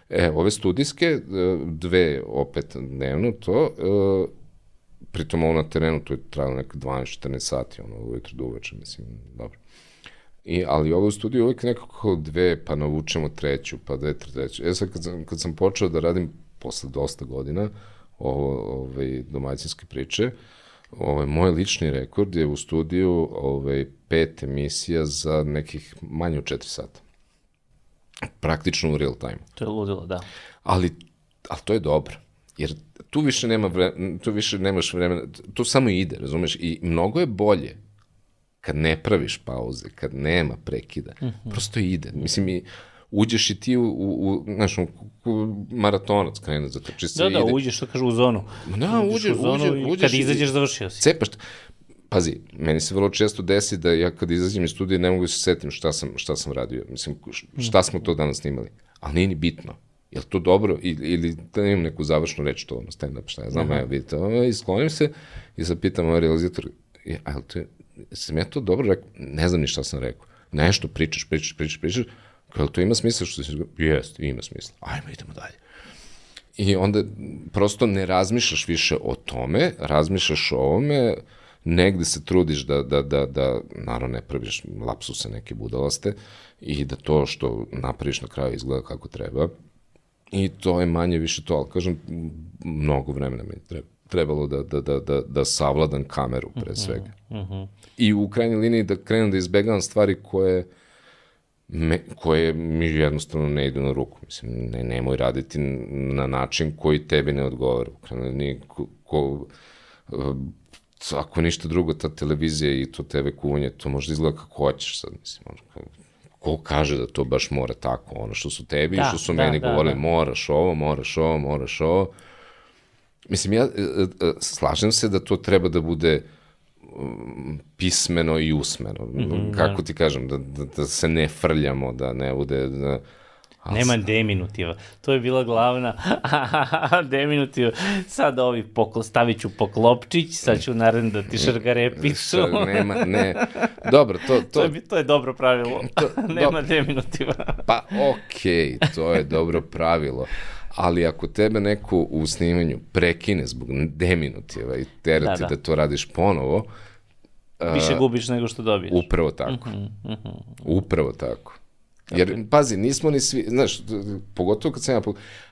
E, ove studijske, e, dve opet dnevno, to, e, pritom ovo na terenu, to je trajalo neka 12-14 sati, ono, ujutro do uveče, mislim, dobro. I, ali ovo u studiju uvijek nekako dve, pa navučemo treću, pa dve, treću. E sad, kad sam, kad sam počeo da radim posle dosta godina ovo, ovaj, domaćinske priče, ovaj, moj lični rekord je u studiju ovaj, pet emisija za nekih manje od 4 sata. Praktično u real time. To je ludilo, da. Ali, ali to je dobro. Jer tu više, nema vre, tu više nemaš vremena, to samo ide, razumeš? I mnogo je bolje kad ne praviš pauze, kad nema prekida. Mm -hmm. Prosto ide. Mislim, i uđeš i ti u, u, u znaš, u, u maratonac krene za trči se Da, da, ide. uđeš, što kažu, u zonu. Da, uđeš, u zonu uđeš, uđeš kad izađeš, završio si. Cepaš. Pazi, meni se vrlo često desi da ja kad izađem iz studija ne mogu da se setim šta sam, šta sam radio. Mislim, šta smo to danas snimali. Ali nije ni bitno. Je li to dobro ili, ili da imam neku završnu reč to ono stand-up, šta ja znam, evo vidite, ovo, i sklonim se i sad pitam ovaj realizator, je, a to je, sam ja to dobro rekao? Ne znam ni šta sam rekao. Nešto pričaš, pričaš, pričaš, pričaš, kao, to ima smisla što si Jeste, ima smisla. Ajmo, idemo dalje. I onda prosto ne razmišljaš više o tome, razmišljaš o ovome, negde se trudiš da, da, da, da naravno ne praviš lapsuse neke budalaste i da to što napraviš na kraju izgleda kako treba. I to je manje više to, ali kažem, mnogo vremena mi treba trebalo da, da, da, da, da savladam kameru pre svega. Uh -huh. I u krajnjoj liniji da krenem da izbegavam stvari koje me, koje mi jednostavno ne idu na ruku. Mislim, ne, nemoj raditi na način koji tebi ne odgovara. U krajnjoj liniji, ko, ko, uh, ako ništa drugo, ta televizija i to TV kuvanje, to možda izgleda kako hoćeš sad, mislim, ono, kao, ko kaže da to baš mora tako, ono što su tebi Da, i što su da, meni da, govorili, da. moraš ovo, moraš ovo, moraš ovo. Mislim, ja e, e, slažem se da to treba da bude um, pismeno i usmeno. Mm -hmm, Kako ti kažem, da, da, da se ne frljamo, da ne bude... Da, Nema deminutiva. To je bila glavna deminutiva. Sad ovi poklo, stavit ću poklopčić, sad ću naravno da ti šargare pišu. Šta, nema, ne. Dobro, to... To, to je, to je dobro pravilo. To- Nema do- deminutiva. Pa okej, okay, to je dobro pravilo. Ali ako tebe neko u snimanju prekine zbog deminutiva i terati Da, da, da. to radiš ponovo, Više gubiš nego što dobiješ. upravo tako. Mhm, Upravo tako. Jer, pazi, nismo ni svi, znaš, pogotovo kad sam ja,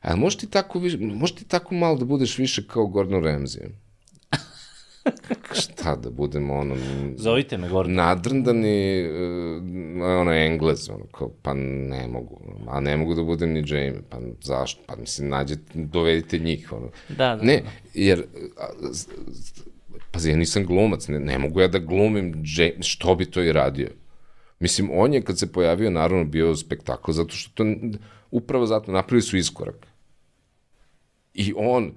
a možeš ti tako, više, možeš ti tako malo da budeš više kao Gordon Ramsay? Šta da budemo, ono, Zovite me, Gordon. nadrndani, uh, ono, englez, ono, kao, pa ne mogu, a ne mogu da budem ni Jamie, pa zašto, pa mislim, nađete, dovedite njih, ono. Da, da, Ne, da. jer, a, pazi, ja nisam glumac, ne, ne mogu ja da glumim Jamie, što bi to i radio? Mislim, on je kad se pojavio, naravno, bio spektakl, zato što to, upravo zato napravili su iskorak. I on,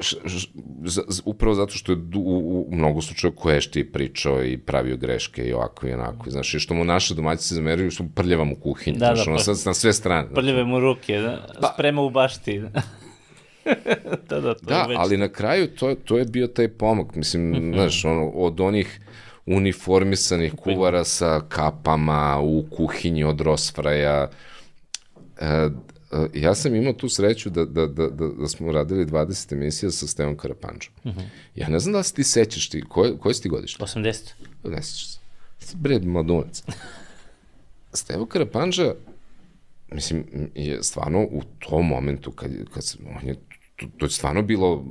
š, š, z, z, upravo zato što je u, u, u mnogo slučaja koješti i pričao i pravio greške i ovako i onako. Znaš, i što mu naše domaćice zameraju što prljava mu kuhinju. Da, znaš, da, ono, pa, na sve strane. Prljave mu ruke, da? Pa, sprema u bašti. da, da, to da ali na kraju to, to je bio taj pomak. Mislim, -hmm. znaš, ono, od onih uniformisanih kuvara sa kapama u kuhinji od Rosfraja, e, ja sam imao tu sreću da, da, da, da, da smo radili 20 emisija sa Stevom Karapanđom. Uh mhm. -huh. Ja ne znam da se ti sećaš ti, koje, koje si ti godište? 80. Ne sećaš se. Bre, mladunac. Stevo Karapanđa, mislim, je stvarno u tom momentu, kad, kad se, on je, to, to je stvarno bilo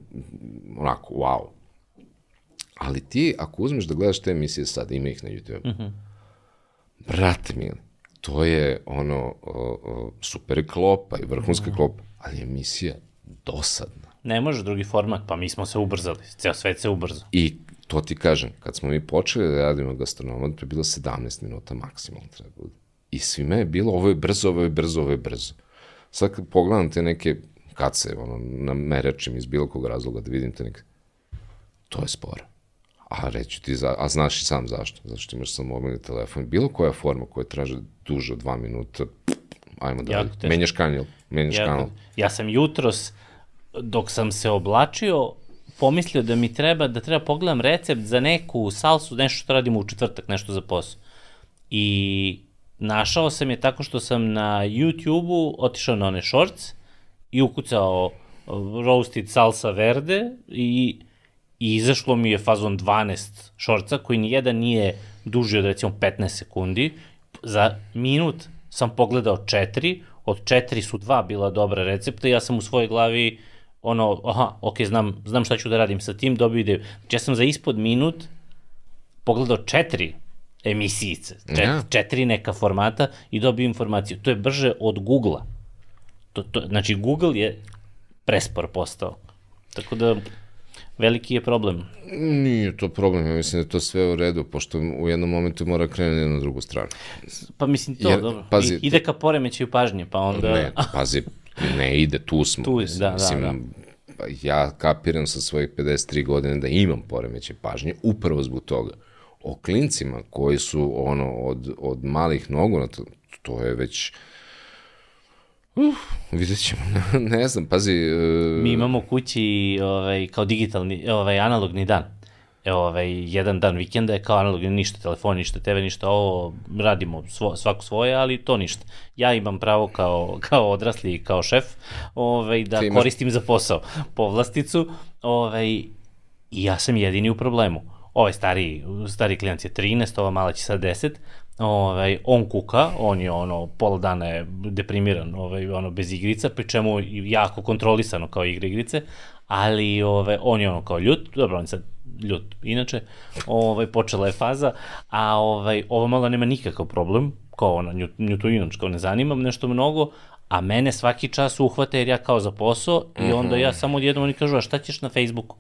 onako, wow. Ali ti, ako uzmeš da gledaš te emisije sad, ima ih na YouTube, uh mhm. -huh. brate mili, to je ono o, o, super klopa i vrhunska mm. klopa, ali emisija dosadna. Ne može drugi format, pa mi smo se ubrzali, ceo svet se ubrzo. I to ti kažem, kad smo mi počeli da radimo gastronomat, to je bilo 17 minuta maksimalno treba da bude. I svime je bilo, ovo je brzo, ovo je brzo, ovo je brzo. Sad kad pogledam te neke kace, ono, na meračim iz bilo kog razloga da vidim te neke, to je sporo. A reći ti, za, a znaš i sam zašto. Zato što imaš sam mobilni telefon. Bilo koja forma koja traže duže od dva minuta, ajmo da menjaš kanal. Menjaš ja, kanal. Ja sam jutros, dok sam se oblačio, pomislio da mi treba, da treba pogledam recept za neku salsu, nešto što radimo u četvrtak, nešto za posao. I našao sam je tako što sam na YouTube-u otišao na one shorts i ukucao roasted salsa verde i i izašlo mi je fazon 12 šorca koji nijedan nije duži od recimo 15 sekundi. Za minut sam pogledao četiri, od četiri su dva bila dobra recepta ja sam u svojoj glavi ono, aha, ok, znam, znam šta ću da radim sa tim, dobio ideju. Znači ja sam za ispod minut pogledao četiri emisijice, čet, ja. četiri neka formata i dobio informaciju. To je brže od Google-a. To, to, znači Google je prespor postao. Tako da veliki je problem. Nije to problem, ja mislim da je to sve u redu, pošto u jednom momentu mora krenuti na drugu stranu. Pa mislim to, Jer, dobro. Pazi, I, ide ka poremećaju pažnje, pa onda... Ne, pazi, ne ide, tu smo. Tu je, da, da, mislim, da, da. Ja kapiram sa svojih 53 godine da imam poremeće pažnje, upravo zbog toga. O klincima koji su ono od, od malih nogu, to, to je već Uh, vidjet ćemo, ne znam, pazi... Uh... Mi imamo kući ovaj, kao digitalni, ovaj, analogni dan. Evo, ovaj, jedan dan vikenda je kao analogni, ništa telefon, ništa TV, ništa ovo, radimo svo, svako svoje, ali to ništa. Ja imam pravo kao, kao odrasli i kao šef ovaj, da imaš... koristim za posao povlasticu ovaj, i ja sam jedini u problemu. Ovaj stari, stari klijent je 13, ova mala će sad 10, ovaj, on kuka, on je ono, pola dana je deprimiran, ovaj, ono, bez igrica, pri čemu jako kontrolisano kao igre igrice, ali ovaj, on je ono kao ljut, dobro, on je sad ljut, inače, ovaj, počela je faza, a ovaj, ova mala nema nikakav problem, kao ona, nju, nju to inače, kao ne zanimam nešto mnogo, a mene svaki čas uhvate jer ja kao za posao i onda ja mhm. samo odjednom oni kažu, a šta ćeš na Facebooku?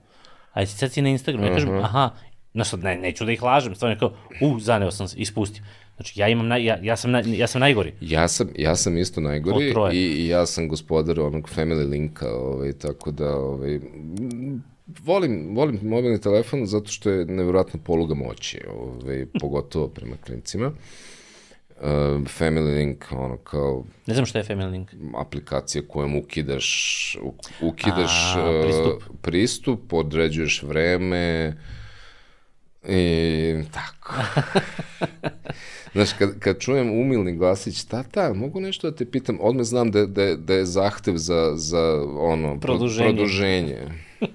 Ajde, sad si na Instagramu. Ja kažem, mhm. aha, no sad ne, neću da ih lažem, stvarno kao, u, zaneo sam se, ispustim. Znači, ja, imam, naj, ja, ja, sam, na, ja sam najgori. Ja sam, ja sam isto najgori i, i ja sam gospodar onog family linka, ovaj, tako da, ovaj, volim, volim mobilni telefon zato što je nevjerojatna poluga moći, ovaj, pogotovo prema klincima. Uh, Family Link, ono kao... Ne znam šta je Family Link. Aplikacija kojom ukidaš, ukidaš A, pristup. Uh, pristup, određuješ vreme i tako. Znaš, kad, kad čujem umilni glasić, tata, mogu nešto da te pitam? Odme znam da, da, da je zahtev za, za ono, produženje. produženje.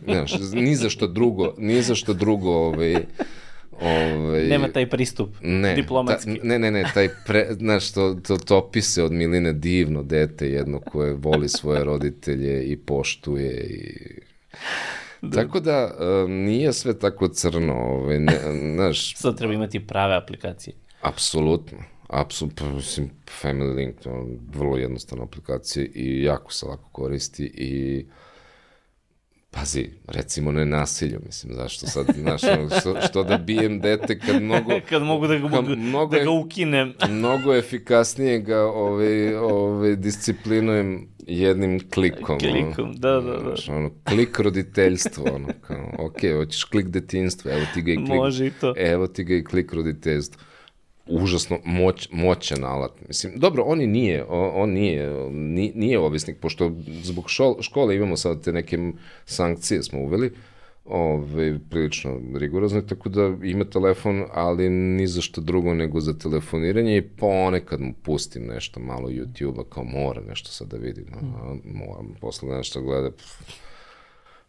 Znaš, ni za što drugo, ni za što drugo, ovaj, Ove, Nema taj pristup ne, diplomatski. Ta, ne, ne, ne, taj pre, znaš, to, to topi se od Miline divno dete, jedno koje voli svoje roditelje i poštuje i... Da. Tako da, uh, nije sve tako crno, ovaj, ne, znaš... Sad treba imati prave aplikacije. Apsolutno. Apsolutno, pa, mislim, Family Link, to je vrlo jednostavna aplikacija i jako se lako koristi i Pazi, recimo ne nasilju, mislim, zašto sad, znaš, što, što da bijem dete kad mnogo... kad mogu da ga, mogu, da ga ukinem. mnogo efikasnije ga ove, ove, disciplinujem jednim klikom. Klikom, da, da, da. Znaš, ono, klik roditeljstvo, ono, kao, ok, hoćeš klik detinstvo, evo ti ga i klik. Može i to. Evo ti ga i klik roditeljstvo. Užasno moć, moćan alat. Mislim, dobro, on i nije, on, nije, ni- nije ovisnik, pošto zbog škole imamo sad te neke sankcije smo uveli, ove, prilično rigorozne, tako da ima telefon, ali ni za što drugo nego za telefoniranje i ponekad mu pustim nešto malo YouTube-a, kao mora nešto sad da vidi, no, a moram posle nešto gleda, pff,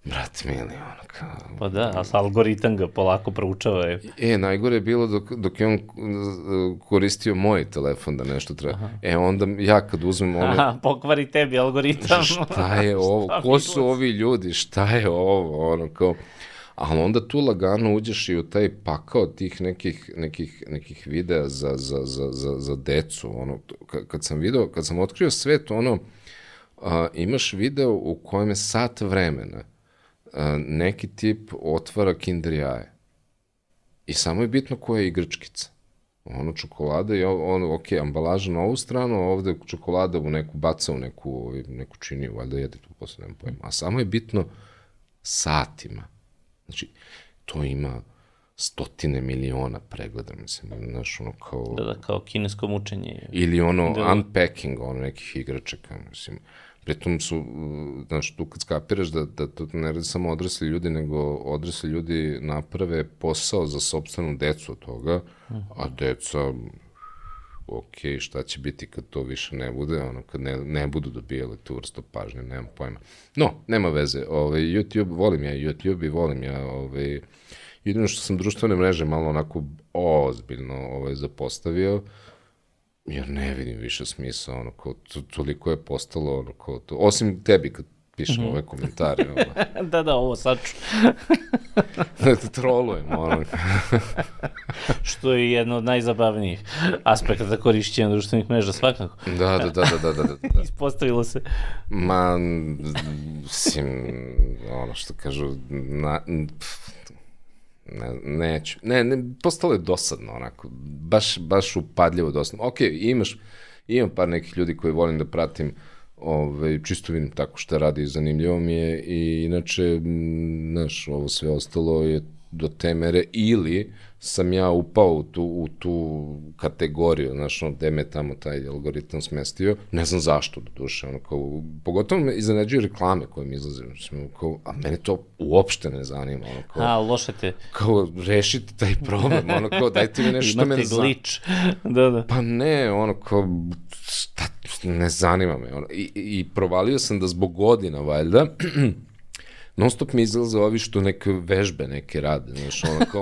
brat mili, ono kao, Pa da, a algoritam ga polako proučava. Je. E, najgore je bilo dok, dok je on uh, koristio moj telefon da nešto treba. Aha. E, onda ja kad uzmem ono... Aha, pokvari tebi algoritam. Šta je ovo? Ko su ovi ljudi? Šta je ovo? Ono kao... Ali onda tu lagano uđeš i u taj pakao tih nekih, nekih, nekih videa za, za, za, za, za decu. Ono, kad, sam video, kad sam otkrio svet, ono, a, imaš video u kojem je sat vremena neki tip otvara kinder jaje. I samo je bitno koja je igračkica. Ono čokolada i ono, ok, ambalaža na ovu stranu, a ovde čokolada u neku baca u neku, ovaj, neku činiju, valjda jede tu posle, nemam pojma. A samo je bitno satima. Znači, to ima stotine miliona pregleda, mislim, znaš, ono kao... Da, da, kao kinesko mučenje. Ili ono Da. unpacking, ono nekih igračaka, mislim. Pritom su, uh, znaš, tu kad skapiraš da, da to ne radi samo odrasli ljudi, nego odrasli ljudi naprave posao za sobstvenu decu od toga, a deca, ok, šta će biti kad to više ne bude, ono, kad ne, ne budu dobijali tu vrstu pažnje, nemam pojma. No, nema veze, ovaj, YouTube, volim ja YouTube i volim ja, ovaj, jedino što sam društvene mreže malo onako ozbiljno ovaj, zapostavio, jer ne vidim više smisla, ono, kao, to, toliko je postalo, ono, kao, to, osim tebi kad pišem ove komentare, ono, da, da, ovo sad ću. da te trolujem, ono, Što je jedno od najzabavnijih aspekata korišćenja društvenih mreža, svakako. da, da, da, da, da, da, da, da. Ispostavilo se. Ma, mislim, ono što kažu, na, pf, ne, neću, ne, ne, postalo je dosadno, onako, baš, baš upadljivo dosadno. Ok, imaš, imam par nekih ljudi koje volim da pratim, ovaj, čisto vidim tako šta radi zanimljivo mi je i inače, znaš, ovo sve ostalo je do te mere ili sam ja upao u tu, u tu kategoriju, znaš, ono, gde me tamo taj algoritam smestio, ne znam zašto, do duše, ono, kao, pogotovo me iznenađuju reklame koje mi izlaze, mislim, kao, a mene to uopšte ne zanima, ono, kao, A, loše te. kao, rešite taj problem, ono, kao, dajte mi nešto što me Imate ne zanima. da, da. Pa ne, ono kao, šta, ne zanima me. Ono. I, I provalio sam da zbog godina, valjda, non stop mi izlaze ovi što neke vežbe neke rade, znaš, ono kao,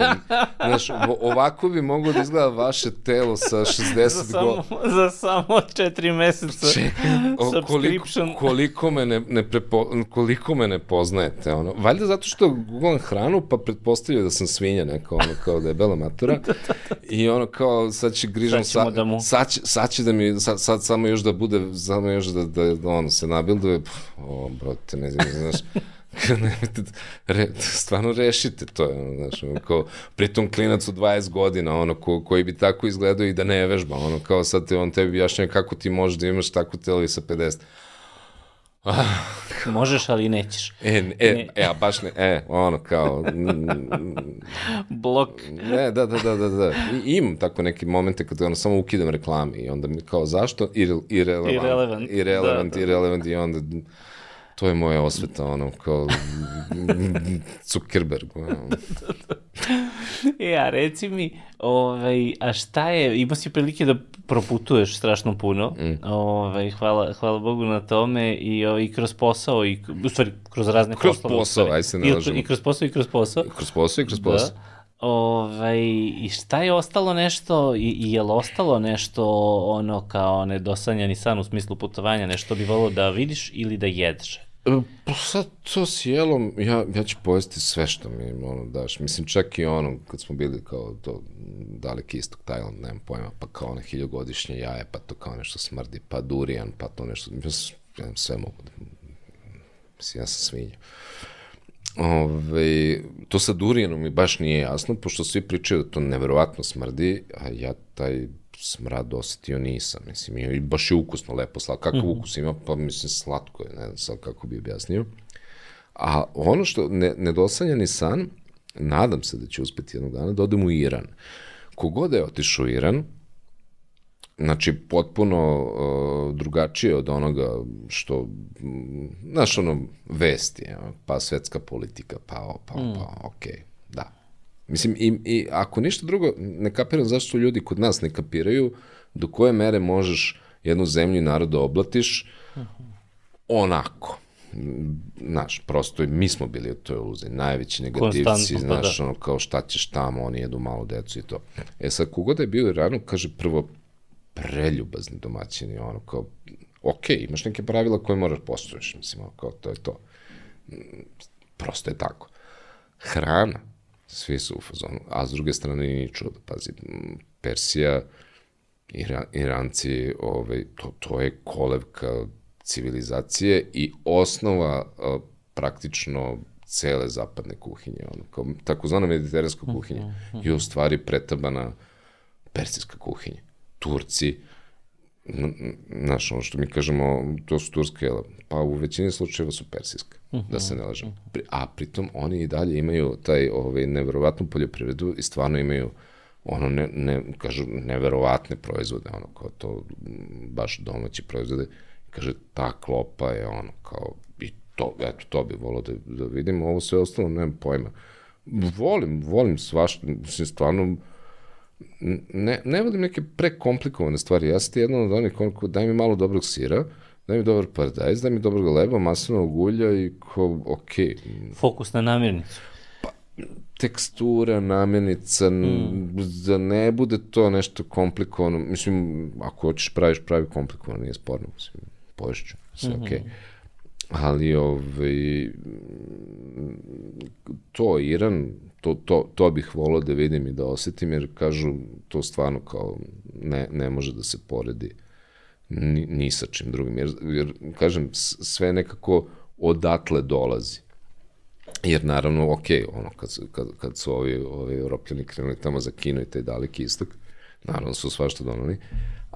znaš, ovako bi moglo da izgleda vaše telo sa 60 Za samo, godina. za samo četiri meseca. Čekaj, o, koliko, koliko, me ne, ne prepo, koliko me ne poznajete, ono. Valjda zato što googlam hranu, pa pretpostavljaju da sam svinja neka, ono, kao debela matura. I ono, kao, sad će grižom, Sad da mu- sad, će, sad će da mi, sad, sad samo još da bude, samo još da, da, da ono, se nabilduje, pff, o, brote, ne znam, znaš, re, stvarno rešite to, ono, znaš, ono, kao, pritom klinac od 20 godina, ono, ko, koji bi tako izgledao i da ne vežba, ono, kao sad te, on tebi objašnjava kako ti možeš da imaš takvo telo i sa 50. Možeš, ali nećeš. E, e, e, a baš ne, e, ono, kao, Blok. Ne, da, da, da, da, da. I, imam tako neke momente kad ono samo ukidam reklame i onda mi kao zašto? Irrelevant. Irrelevant, Irrelevant, da, da. irrelevant i onda to je moja osveta, ono, kao Zuckerberg. Ono. E, a reci mi, ovaj, a šta je, imao si prilike da proputuješ strašno puno, mm. ovaj, hvala, hvala Bogu na tome i, ovaj, i kroz posao, i, u stvari, kroz razne Kroz poslove. u posao, aj se ne I-. I kroz posao i kroz posao. Kroz posao i kroz posao. Da. Ovaj, I šta je ostalo nešto, i, i je li ostalo nešto ono kao nedosanjani san u smislu putovanja, nešto bi volio da vidiš ili da jedeš? E, Pa sad to s jelom, ja, ja ću pojesti sve što mi ono daš. Mislim, čak i ono, kad smo bili kao to daleki istok Tajland, nemam pojma, pa kao one hiljogodišnje jaje, pa to kao nešto smrdi, pa durijan, pa to nešto, ja, s- ja sve mogu da, mislim, ja sam svinja. Ove, to sa durijanom mi baš nije jasno, pošto svi pričaju da to neverovatno smrdi, a ja taj smrad osetio nisam, mislim, i baš je ukusno, lepo, slatko. Kakav mm -hmm. ukus ima, pa mislim, slatko je, ne znam sad kako bi objasnio. A ono što, ne, nedosanjani san, nadam se da će uspeti jednog dana, da odem u Iran. Kogod je otišao u Iran, znači potpuno uh, drugačije od onoga što, znaš, ono, vesti, pa svetska politika, pa, pa, mm. pa, okej, okay, da. Mislim, i, i ako ništa drugo, ne kapiram zašto ljudi kod nas ne kapiraju do koje mere možeš jednu zemlju i narod da oblatiš uh -huh. onako znaš, prosto mi smo bili u toj iluziji, najveći negativci, pa znaš, da. ono, kao šta ćeš tamo, oni jedu malo decu i to. E sad, kogod je bio u Iranu, kaže prvo, preljubazni domaćini, ono, kao, ok, imaš neke pravila koje moraš postoješ, mislim, ono, kao, to je to. Prosto je tako. Hrana, svi su u fazonu, a s druge strane ni čudo, pazi, Persija, Ira, Iranci, ovaj, to, to je kolevka civilizacije i osnova a, praktično cele zapadne kuhinje, ono, kao takozvana mediteranska mhm, kuhinja, mm -hmm. je u stvari pretabana persijska kuhinja. Turci, znaš, ono što mi kažemo, to su turske jela, pa u većini slučajeva su persijska, mm -hmm. da se ne lažem. Mhm. A pritom oni i dalje imaju taj ovaj, neverovatnu poljoprivredu i stvarno imaju ono, ne, ne, kažu, neverovatne proizvode, ono, kao to, baš domaći proizvode, Kaže, ta klopa je ono kao, i to, eto, to bi volao da, da vidim, ovo sve ostalo, nemam pojma. Volim, volim svašta, mislim, stvarno, ne, ne volim neke prekomplikovane stvari. Ja sam ti jedan od onih koliko, daj mi malo dobrog sira, daj mi dobar paradajz, daj mi dobrog leba, maslinovog ulja i ko, okej. Okay. Fokus na namirnicu. Pa, tekstura, namirnica, mm. da ne bude to nešto komplikovano. Mislim, ako hoćeš praviš, pravi komplikovano, nije sporno. Mislim, poješću, sve mm -hmm. okej. Okay. Ali ovaj, to Iran, to, to, to bih volao da vidim i da osetim, jer kažu to stvarno kao ne, ne može da se poredi ni, ni sa čim drugim. Jer, jer kažem, sve nekako odatle dolazi. Jer naravno, ok, ono, kad, kad, kad su ovi, ovi europljani krenuli tamo za Kino i taj daleki istok, naravno su svašta donali,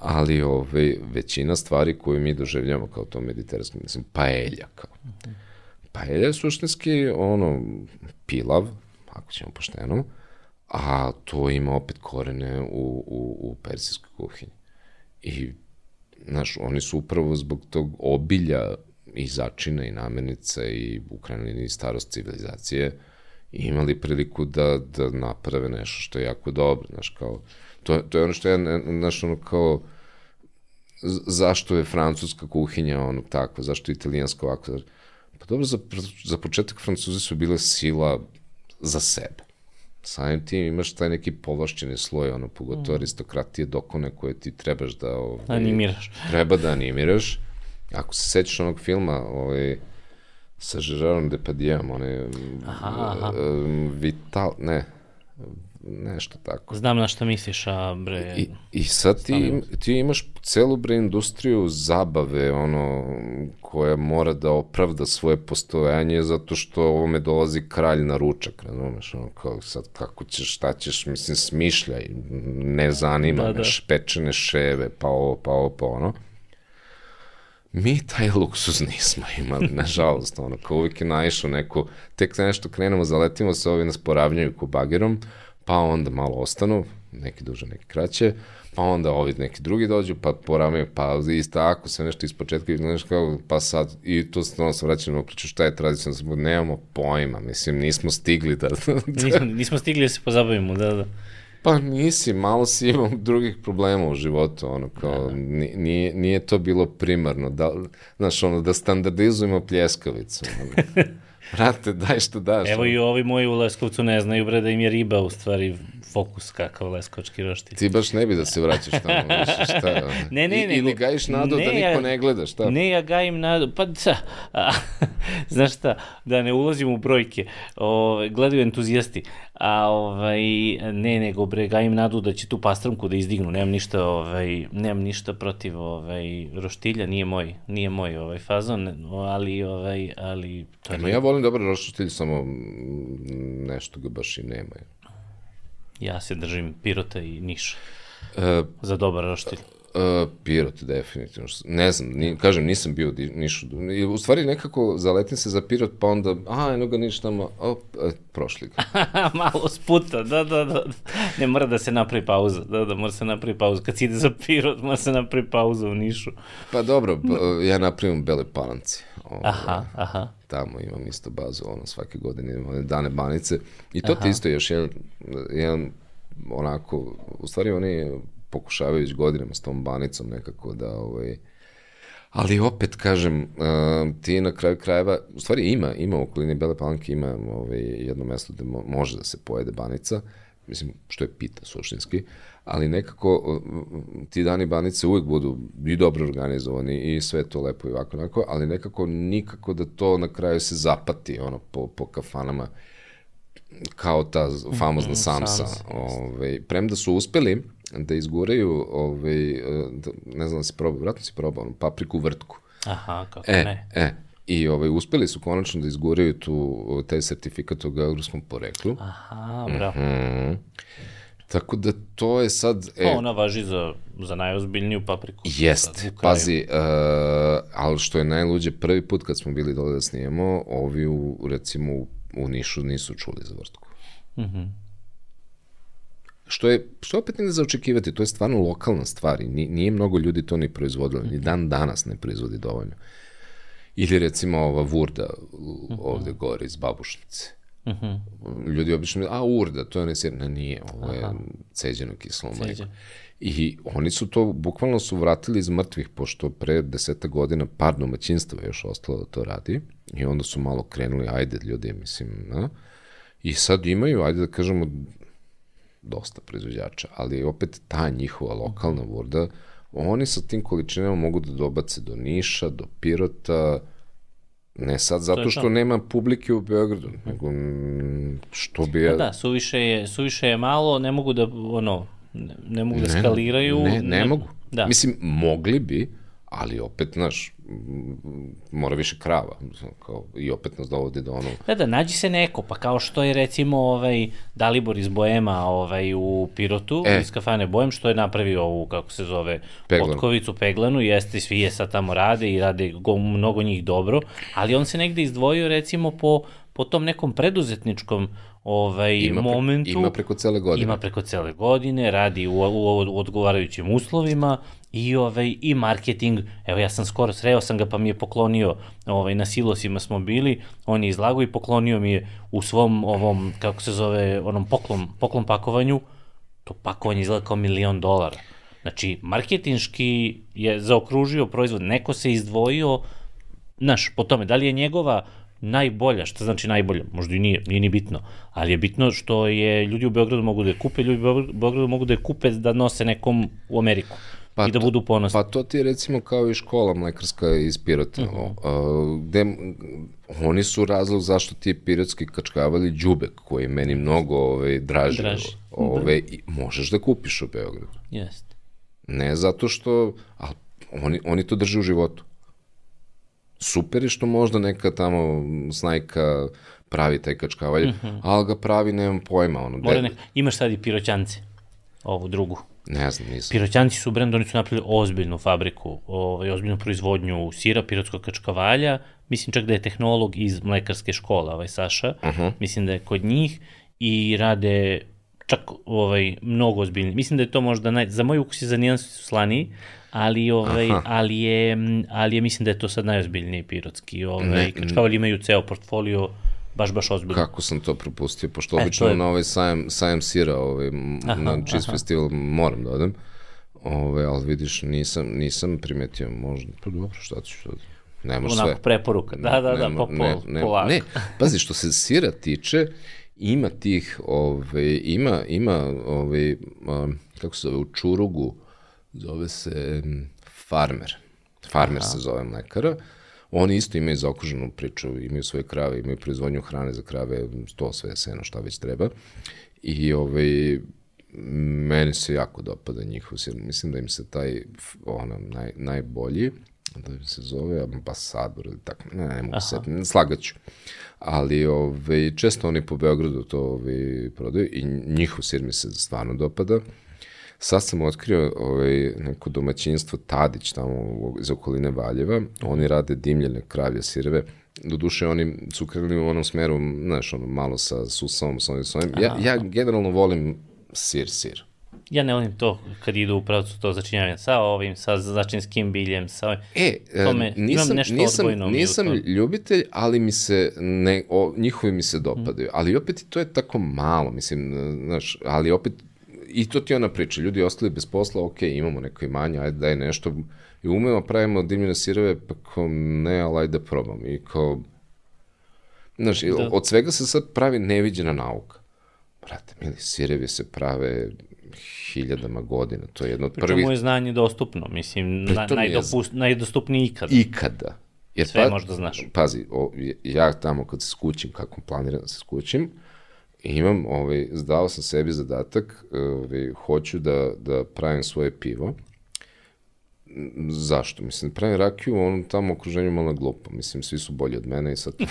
ali ove, većina stvari koju mi doživljamo kao to mediteranski, mislim, paelja kao. Paelja je suštinski ono, pilav, ako ćemo pošteno, a to ima opet korene u, u, u persijskoj kuhinji. I, znaš, oni su upravo zbog tog obilja i začina i namirnica i u krajnjini starost civilizacije imali priliku da, da naprave nešto što je jako dobro, znaš, kao, to, to je ono što ja, znaš, ono kao, zašto je francuska kuhinja ono takva, zašto je italijanska ovako. Pa dobro, za, za početak Francuzi su bile sila za sebe. Samim tim imaš taj neki povlašćeni sloj, ono, pogotovo mm. aristokratije dokone koje ti trebaš da... Ovaj, animiraš. Treba da animiraš. Ako se sećaš onog filma, ovaj, sa Gerardom Depardieuom, one... Aha, aha. Vital, ne, nešto tako. Znam na što misliš, a bre... I, i sad ti, ti imaš celu bre industriju zabave, ono, koja mora da opravda svoje postojanje zato što ovome dolazi kralj na ručak, razumeš, ono, kao sad kako ćeš, šta ćeš, mislim, smišljaj, ne zanima da, da. pečene ševe, pa ovo, pa ovo, pa ono. Mi taj luksuz nismo imali, nažalost, ono, kao uvijek je naišao neko, tek nešto krenemo, zaletimo se, ovi nas poravnjaju ko bagerom, pa onda malo ostanu, neki duže, neki kraće, pa onda ovi neki drugi dođu, pa porame, pa isto ako se nešto iz početka, znaš kao, pa sad, i to stvarno se vraćamo na priču šta je tradicionalno sabor, nemamo pojma, mislim, nismo stigli da... nismo, nismo stigli da se pozabavimo, da, da. Pa nisi, malo si imao drugih problema u životu, ono, kao, da, da. Nije, nije to bilo primarno, da, znaš, ono, da standardizujemo pljeskavicu. Ono. Brate, daj što daš. Evo i ovi moji u Leskovcu ne znaju, bre, da im je riba u stvari fokus kakav leskovački roštilj. Ti baš ne bi da se vraćaš tamo, više, šta? ne, ne, ne. Ili gajiš nadu ne, da niko ja, ne gleda, šta? Ne, ja gajim nadu, pa da, a, znaš šta, da ne ulazim u brojke, o, gledaju entuzijasti, a ovaj, ne, nego bre, gajim nadu da će tu pastramku da izdignu, nemam ništa, ovaj, nemam ništa protiv ovaj, roštilja, nije moj, nije moj ovaj fazon, ali, ovaj, ali... To je... ja volim dobar roštilj, samo nešto ga baš i nema. Ja se držim Pirota i Niša. Uh, za dobar roštilj? Uh, Pirot, definitivno. Ne znam, ni, kažem, nisam bio u Nišu. U stvari nekako zaletim se za Pirot, pa onda, a, eno ga Niš tamo, op, e, prošli ga. Malo sputa, da, da, da. Ne mora da se napravi pauza, da, da, mora se napravi pauza. Kad si ide za Pirot, mora se napravi pauza u Nišu. Pa dobro, ja napravim Bele Palanci. Ovo, aha, aha. Tamo imam isto bazu, ono, svake godine imam dane banice. I to ti isto još jedan, jedan onako, u stvari oni pokušavaju već godinama s tom banicom nekako da ovaj, Ali opet kažem, uh, ti na kraju krajeva, u stvari ima, ima u okolini Bele Palanke, ima ovaj, jedno mesto gde mo, može da se pojede banica, mislim, što je pita suštinski, ali nekako ti dani banice uvek budu i dobro organizovani i sve to lepo i ovako, onako, ali nekako nikako da to na kraju se zapati ono, po, po kafanama kao ta famozna mm, samsa. samsa. Ove, ovaj, premda su uspeli, da izguraju, ovaj, da, ne znam da si probao, vratno si probao, papriku vrtku. Aha, kako e, ne. E, I ovaj, uspeli su konačno da izguraju tu, taj sertifikat o geografskom poreklu. Aha, bravo. Mm -hmm. Tako da to je sad... E, pa ona važi za, za najozbiljniju papriku. Jest, pazi, uh, ali što je najluđe, prvi put kad smo bili dole da snijemo, ovi u, recimo u, u Nišu nisu čuli za vrtku. Mhm. Mm što je, što opet ne za očekivati, to je stvarno lokalna stvar i nije mnogo ljudi to ni proizvodilo, ni dan danas ne proizvodi dovoljno. Ili recimo ova vurda ovde gore iz babušnice. Uh -huh. Ljudi obično, a urda, to je ne sir, ne, nije, ovo je Aha. ceđeno kislo mleko. I oni su to, bukvalno su vratili iz mrtvih, pošto pre deseta godina par domaćinstva još ostalo da to radi. I onda su malo krenuli, ajde ljudi, mislim, na? I sad imaju, ajde da kažemo, dosta proizvođača, ali opet ta njihova lokalna vorda, oni sa tim količinama mogu da dobace do Niša, do Pirota, ne sad zato što nema publike u Beogradu, nego što bi... Ja... Da, da, suviše je, suviše je malo, ne mogu da, ono, ne, ne mogu da skaliraju. Ne, ne, ne mogu. Da. Mislim, mogli bi, ali opet, znaš, mora više krava, kao, i opet nas dovodi do ono... Da, da, nađi se neko, pa kao što je recimo ovaj Dalibor iz Boema ovaj, u Pirotu, e. iz kafane Boem, što je napravio ovu, kako se zove, Peglan. potkovicu, peglanu, jeste, svi je sad tamo rade i rade go, mnogo njih dobro, ali on se negde izdvojio recimo po, po tom nekom preduzetničkom ovaj, ima pre, momentu. Ima preko cele godine. Ima preko cele godine, radi u, u, u odgovarajućim uslovima, i, ovaj, i marketing. Evo ja sam skoro sreo sam ga pa mi je poklonio, ovaj, na silosima smo bili, on je izlagao i poklonio mi je u svom ovom, kako se zove, onom poklon, poklon pakovanju, to pakovanje izgleda kao milion dolara. Znači, marketinški je zaokružio proizvod, neko se izdvojio, znaš, po tome, da li je njegova najbolja, šta znači najbolja, možda i nije, nije ni bitno, ali je bitno što je ljudi u Beogradu mogu da je kupe, ljudi u Beogradu mogu da je kupe da nose nekom u Ameriku pa i da budu ponosni. Pa to ti je recimo kao i škola mlekarska iz Pirota, uh -huh. uh, gde oni su razlog zašto ti pirotski kačkavali đubek, koji je meni mnogo ovaj, draži. draži. Ove, da. i možeš da kupiš u Beogradu. Jeste. Ne zato što, a oni, oni to drže u životu. Super je što možda neka tamo snajka pravi taj kačkavalj, uh -huh. ali ga pravi, nemam pojma. Ono, Mora ne, imaš sad i piroćance, ovu drugu. Ne znam, nisam. Piroćanci su brend, oni su napravili ozbiljnu fabriku, ovaj, ozbiljnu proizvodnju sira, pirotskog kačkavalja, mislim čak da je tehnolog iz mlekarske škole, ovaj Saša, uh -huh. mislim da je kod njih i rade čak ovaj, mnogo ozbiljni. Mislim da je to možda, naj, za moj ukus je za nijansu su slaniji, ali, ovaj, ali, je, ali je, mislim da je to sad najozbiljniji pirotski. Ovaj, kačkavalji imaju ceo portfolio baš, baš ozbiljno. Kako sam to propustio, pošto e, obično je... na ovaj sajam, sajam sira, ovaj, aha, na Cheese aha. Festival moram da odem, ovaj, ali vidiš, nisam, nisam primetio, možda, pa dobro, šta ću sad? Ne može sve. Onako preporuka, da, da, da, po, po, ne, ne, polako. Ne, pazi, što se sira tiče, ima tih, ovaj, ima, ima, ovaj, um, kako se zove, u Čurugu, zove se Farmer. Farmer Aha. se zove mlekara. Oni isto imaju zaokruženu priču, imaju svoje krave, imaju proizvodnju hrane za krave, to sve seno šta već treba. I ovaj, meni se jako dopada njihov sir. Mislim da im se taj ono, naj, najbolji, da im se zove ambasador ili tako, ne, ne mogu se, slagaću. Ali ove, ovaj, često oni po Beogradu to ove, ovaj, prodaju i njihov sir mi se stvarno dopada. Sad sam otkrio ovaj, neko domaćinstvo Tadić tamo iz okoline Valjeva. Oni rade dimljene kravlje sireve. Doduše, oni su krenuli u onom smeru, znaš, ono, malo sa susom, sa ovim, sa ovim. Ja, ja generalno volim sir, sir. Ja ne volim to kad idu u pravcu to začinjavanje sa ovim, sa začinskim biljem, sa ovim. E, Tome, nisam, imam nešto nisam, nisam ljubitelj, ali mi se, ne, o, njihovi mi se dopadaju. Ali opet i to je tako malo, mislim, znaš, ali opet, i to ti ona priča, ljudi ostali bez posla, ok, imamo neko imanje, ajde daj nešto, i umemo, pravimo dimljene sireve, pa kao, ne, ali ajde da probam. I kao, znaš, da. od svega se sad pravi neviđena nauka. Brate, mili, sirevi se prave hiljadama godina, to je jedno od Pričemu prvih... je znanje dostupno, mislim, na, mi je najdopust, najdostupniji ikada. ikada. Jer Sve možda znaš. Pazi, o, ja tamo kad se skućim, kako planiram da se skućim, imam, ovaj, zdao sam sebi zadatak, ovaj, hoću da, da pravim svoje pivo. Zašto? Mislim, da pravim rakiju, u onom tamo okruženju malo glupo. Mislim, svi su bolji od mene i sad...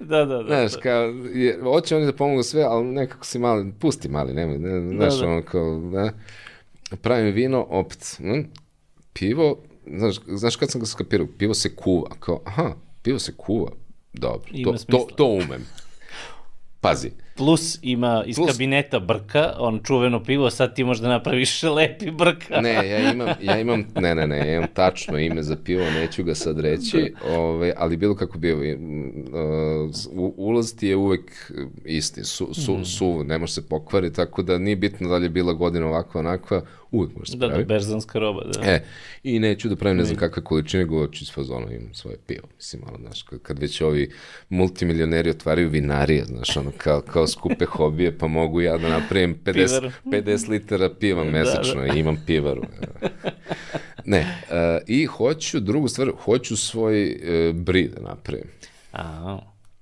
da, da, da. Znaš, kao, je, hoće oni da pomogu sve, ali nekako si mali, pusti mali, nemoj, ne, znaš, da. ono kao, da, pravim vino, opet, hm, pivo, znaš, znaš kad sam ga skapirao, pivo se kuva, kao, aha, pivo se kuva, dobro, to, to, to umem. Pazi, Plus ima iz Plus- kabineta brka, on čuveno pivo, sad ti možda napraviš lepi brka. ne, ja imam, ja imam, ne, ne, ne, ja imam tačno ime za pivo, neću ga sad reći, ove, ali bilo kako bio, uh, ulaz ti je uvek isti, su, su, su, ne može se pokvariti, tako da nije bitno da li je bila godina ovakva, onakva, uvek može se Da, da, pravi. berzanska roba, da. E, i neću da pravim ne znam kakve količine, goću iz fazona imam svoje pivo, mislim, ono, znaš, kad, kad već ovi multimilioneri otvaraju vinarije, znaš, ono, kao, kao skupe hobije, pa mogu ja da napravim 50, Pivaru. 50 litara piva mesečno i imam pivaru. Ne, uh, i hoću, drugu stvar, hoću svoj uh, bri da napravim. A,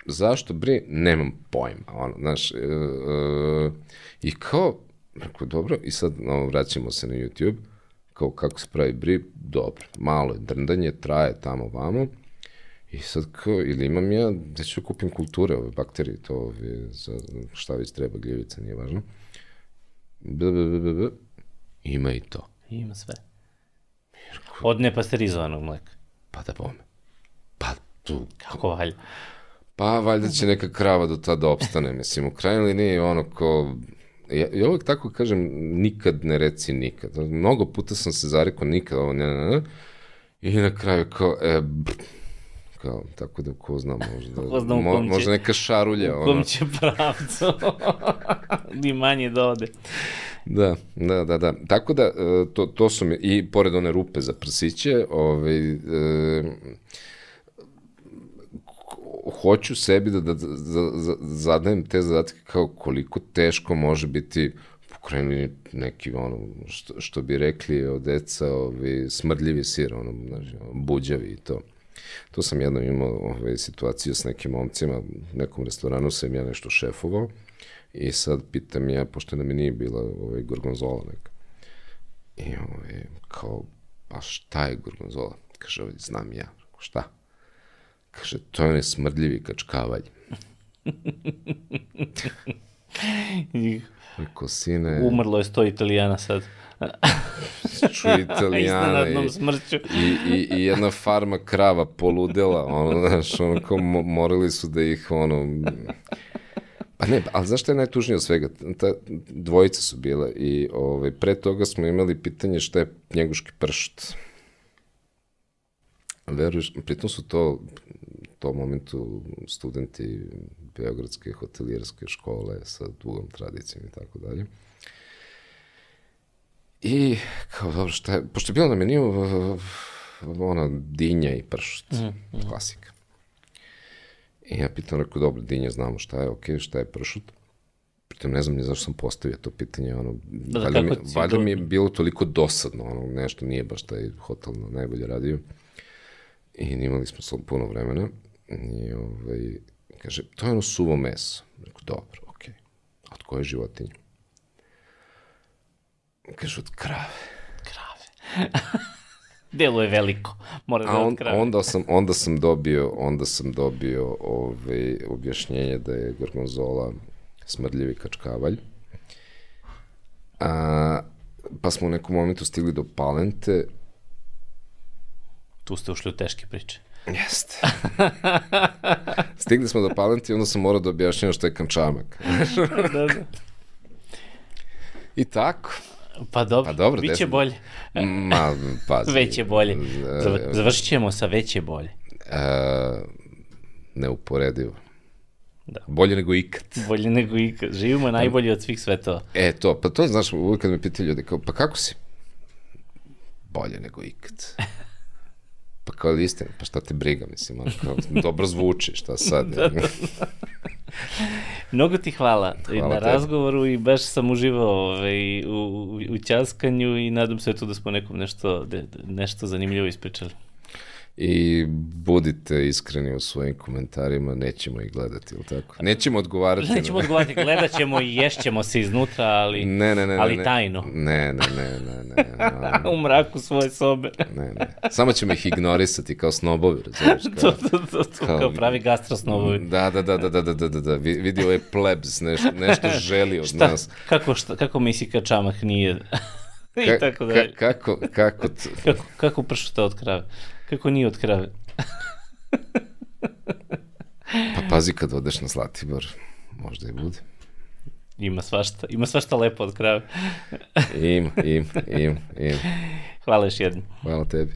Zašto bri? Nemam pojma, ono, znaš, uh, uh, i kao, rekao, dobro, i sad no, vraćamo se na YouTube, kao kako se pravi bri, dobro, malo je drndanje, traje tamo vamo, i sad kao, ili imam ja, gde ću da kupim kulture, ove bakterije, to ove, za šta već treba, gljivice, nije važno. B, b, b, b, b. Ima i to. ima sve. Od nepasterizovanog mleka. Pa da bome. Pa tu. Kako valja. Pa valjda će neka krava do tada opstane, mislim, u krajnjoj liniji ono ko... Ja, ja uvek tako kažem, nikad ne reci nikad. Mnogo puta sam se zarekao nikad ovo, ne, ne, ne. I na kraju kao, e, brr, kao, tako da ko zna, možda, Ko zna mo, će- možda neka šarulja, U kom će pravcu ni manje da ode. Da, da, da, da. Tako da, e, to, to su mi, i pored one rupe za prsiće, ovaj, e, hoću sebi da, da, da, da zadajem te zadatke kao koliko teško može biti pokrenuli neki ono što, što bi rekli od deca ovi, smrdljivi sir ono, znači, buđavi i to to sam jednom imao ovaj, situaciju s nekim momcima u nekom restoranu sam ja nešto šefovao i sad pitam ja pošto nam je nije bila ovaj, gorgonzola neka i ovaj, kao pa šta je gorgonzola kaže ovaj, znam ja Rekao, šta Kaže, to je onaj smrdljivi kačkavalj. Rekao, sine, Umrlo je sto italijana sad. ču italijana i, i, i, i jedna farma krava poludela, ono, znaš, ono, kao mo, morali su da ih, ono, Pa ne, ali znaš šta je najtužnije od svega? Ta dvojica su bile i ovaj, pre toga smo imali pitanje šta je njeguški pršut. Veruješ, pritom su to u tom momentu studenti Beogradske hotelijerske škole sa dugom tradicijom i tako dalje. I kao, dobro, šta je, pošto je bilo na meniju uh, ono, dinja i pršut, mm, mm. klasika. I ja pitam, rekao, dobro, dinja znamo šta je, okej, šta je pršut. Pritom ne znam ni zašto sam postavio to pitanje, ono, da, valjda, mi, valjda mi je bilo toliko dosadno, ono, nešto nije baš taj hotel na najbolje radio. I imali smo puno vremena. I ovaj, kaže, to je ono suvo meso. Rekao, dobro, okej. A od koje životinje? Kaže, od krave. Krave. Delo je veliko. Mora da on, krave. onda sam onda sam dobio onda sam dobio ovaj objašnjenje da je gorgonzola smrdljivi kačkavalj. A, pa smo u nekom momentu stigli do Palente. Tu ste ušli u teške priče. Jeste. Stigli smo do Palente i onda sam morao da objašnjam što je kančamak. da, da. I tako. Pa dobro, Pa dobro, biće desno. bolje. Ma, pazi. Veće bolje. E, Zav- Završit ćemo sa veće bolje. E, neuporedivo. Da. Bolje nego ikad. Bolje nego ikad. Živimo najbolje od svih svetova. E, to, pa to, znaš, uvijek kad me pitaju ljudi, kao, pa kako si? Bolje nego ikad. Pa kao istina, pa šta te briga, mislim, ono, kao, dobro zvuči, šta sad? da, Mnogo ti hvala, i Hvala na tebi. razgovoru i baš sam uživao ovaj, u, u, u ćaskanju i nadam se eto da smo nekom nešto, de, nešto zanimljivo ispričali. I budite iskreni u svojim komentarima, nećemo ih gledati, ili tako? Nećemo odgovarati. Nećemo na... odgovarati, gledat ćemo i ješćemo se iznutra, ali, Ne, ne, ne, ali ne. tajno. Ne, ne, ne, ne, ne, ne, u mraku svoje sobe. ne, ne. Samo ćemo ih ignorisati kao snobovi, razumiješ? to, Kao, to, to, to, kao- kao pravi gastrosnovovi. da, da, da, da, da, da, da, da, da, Vi- vidi ovaj plebs, nešto, nešto želi od Šta, nas. kako, šta, kako misli kad čamak nije... I Ka, tako ka, dalje. kako, kako, t- Kako, kako pršuta od krave? како ние од краве. Па пази кад одеш на Златибор, може да и буде. Има свашта, има свашта лепо од краве. Им, им, им, им. Хвала еш едно. Хвала теби.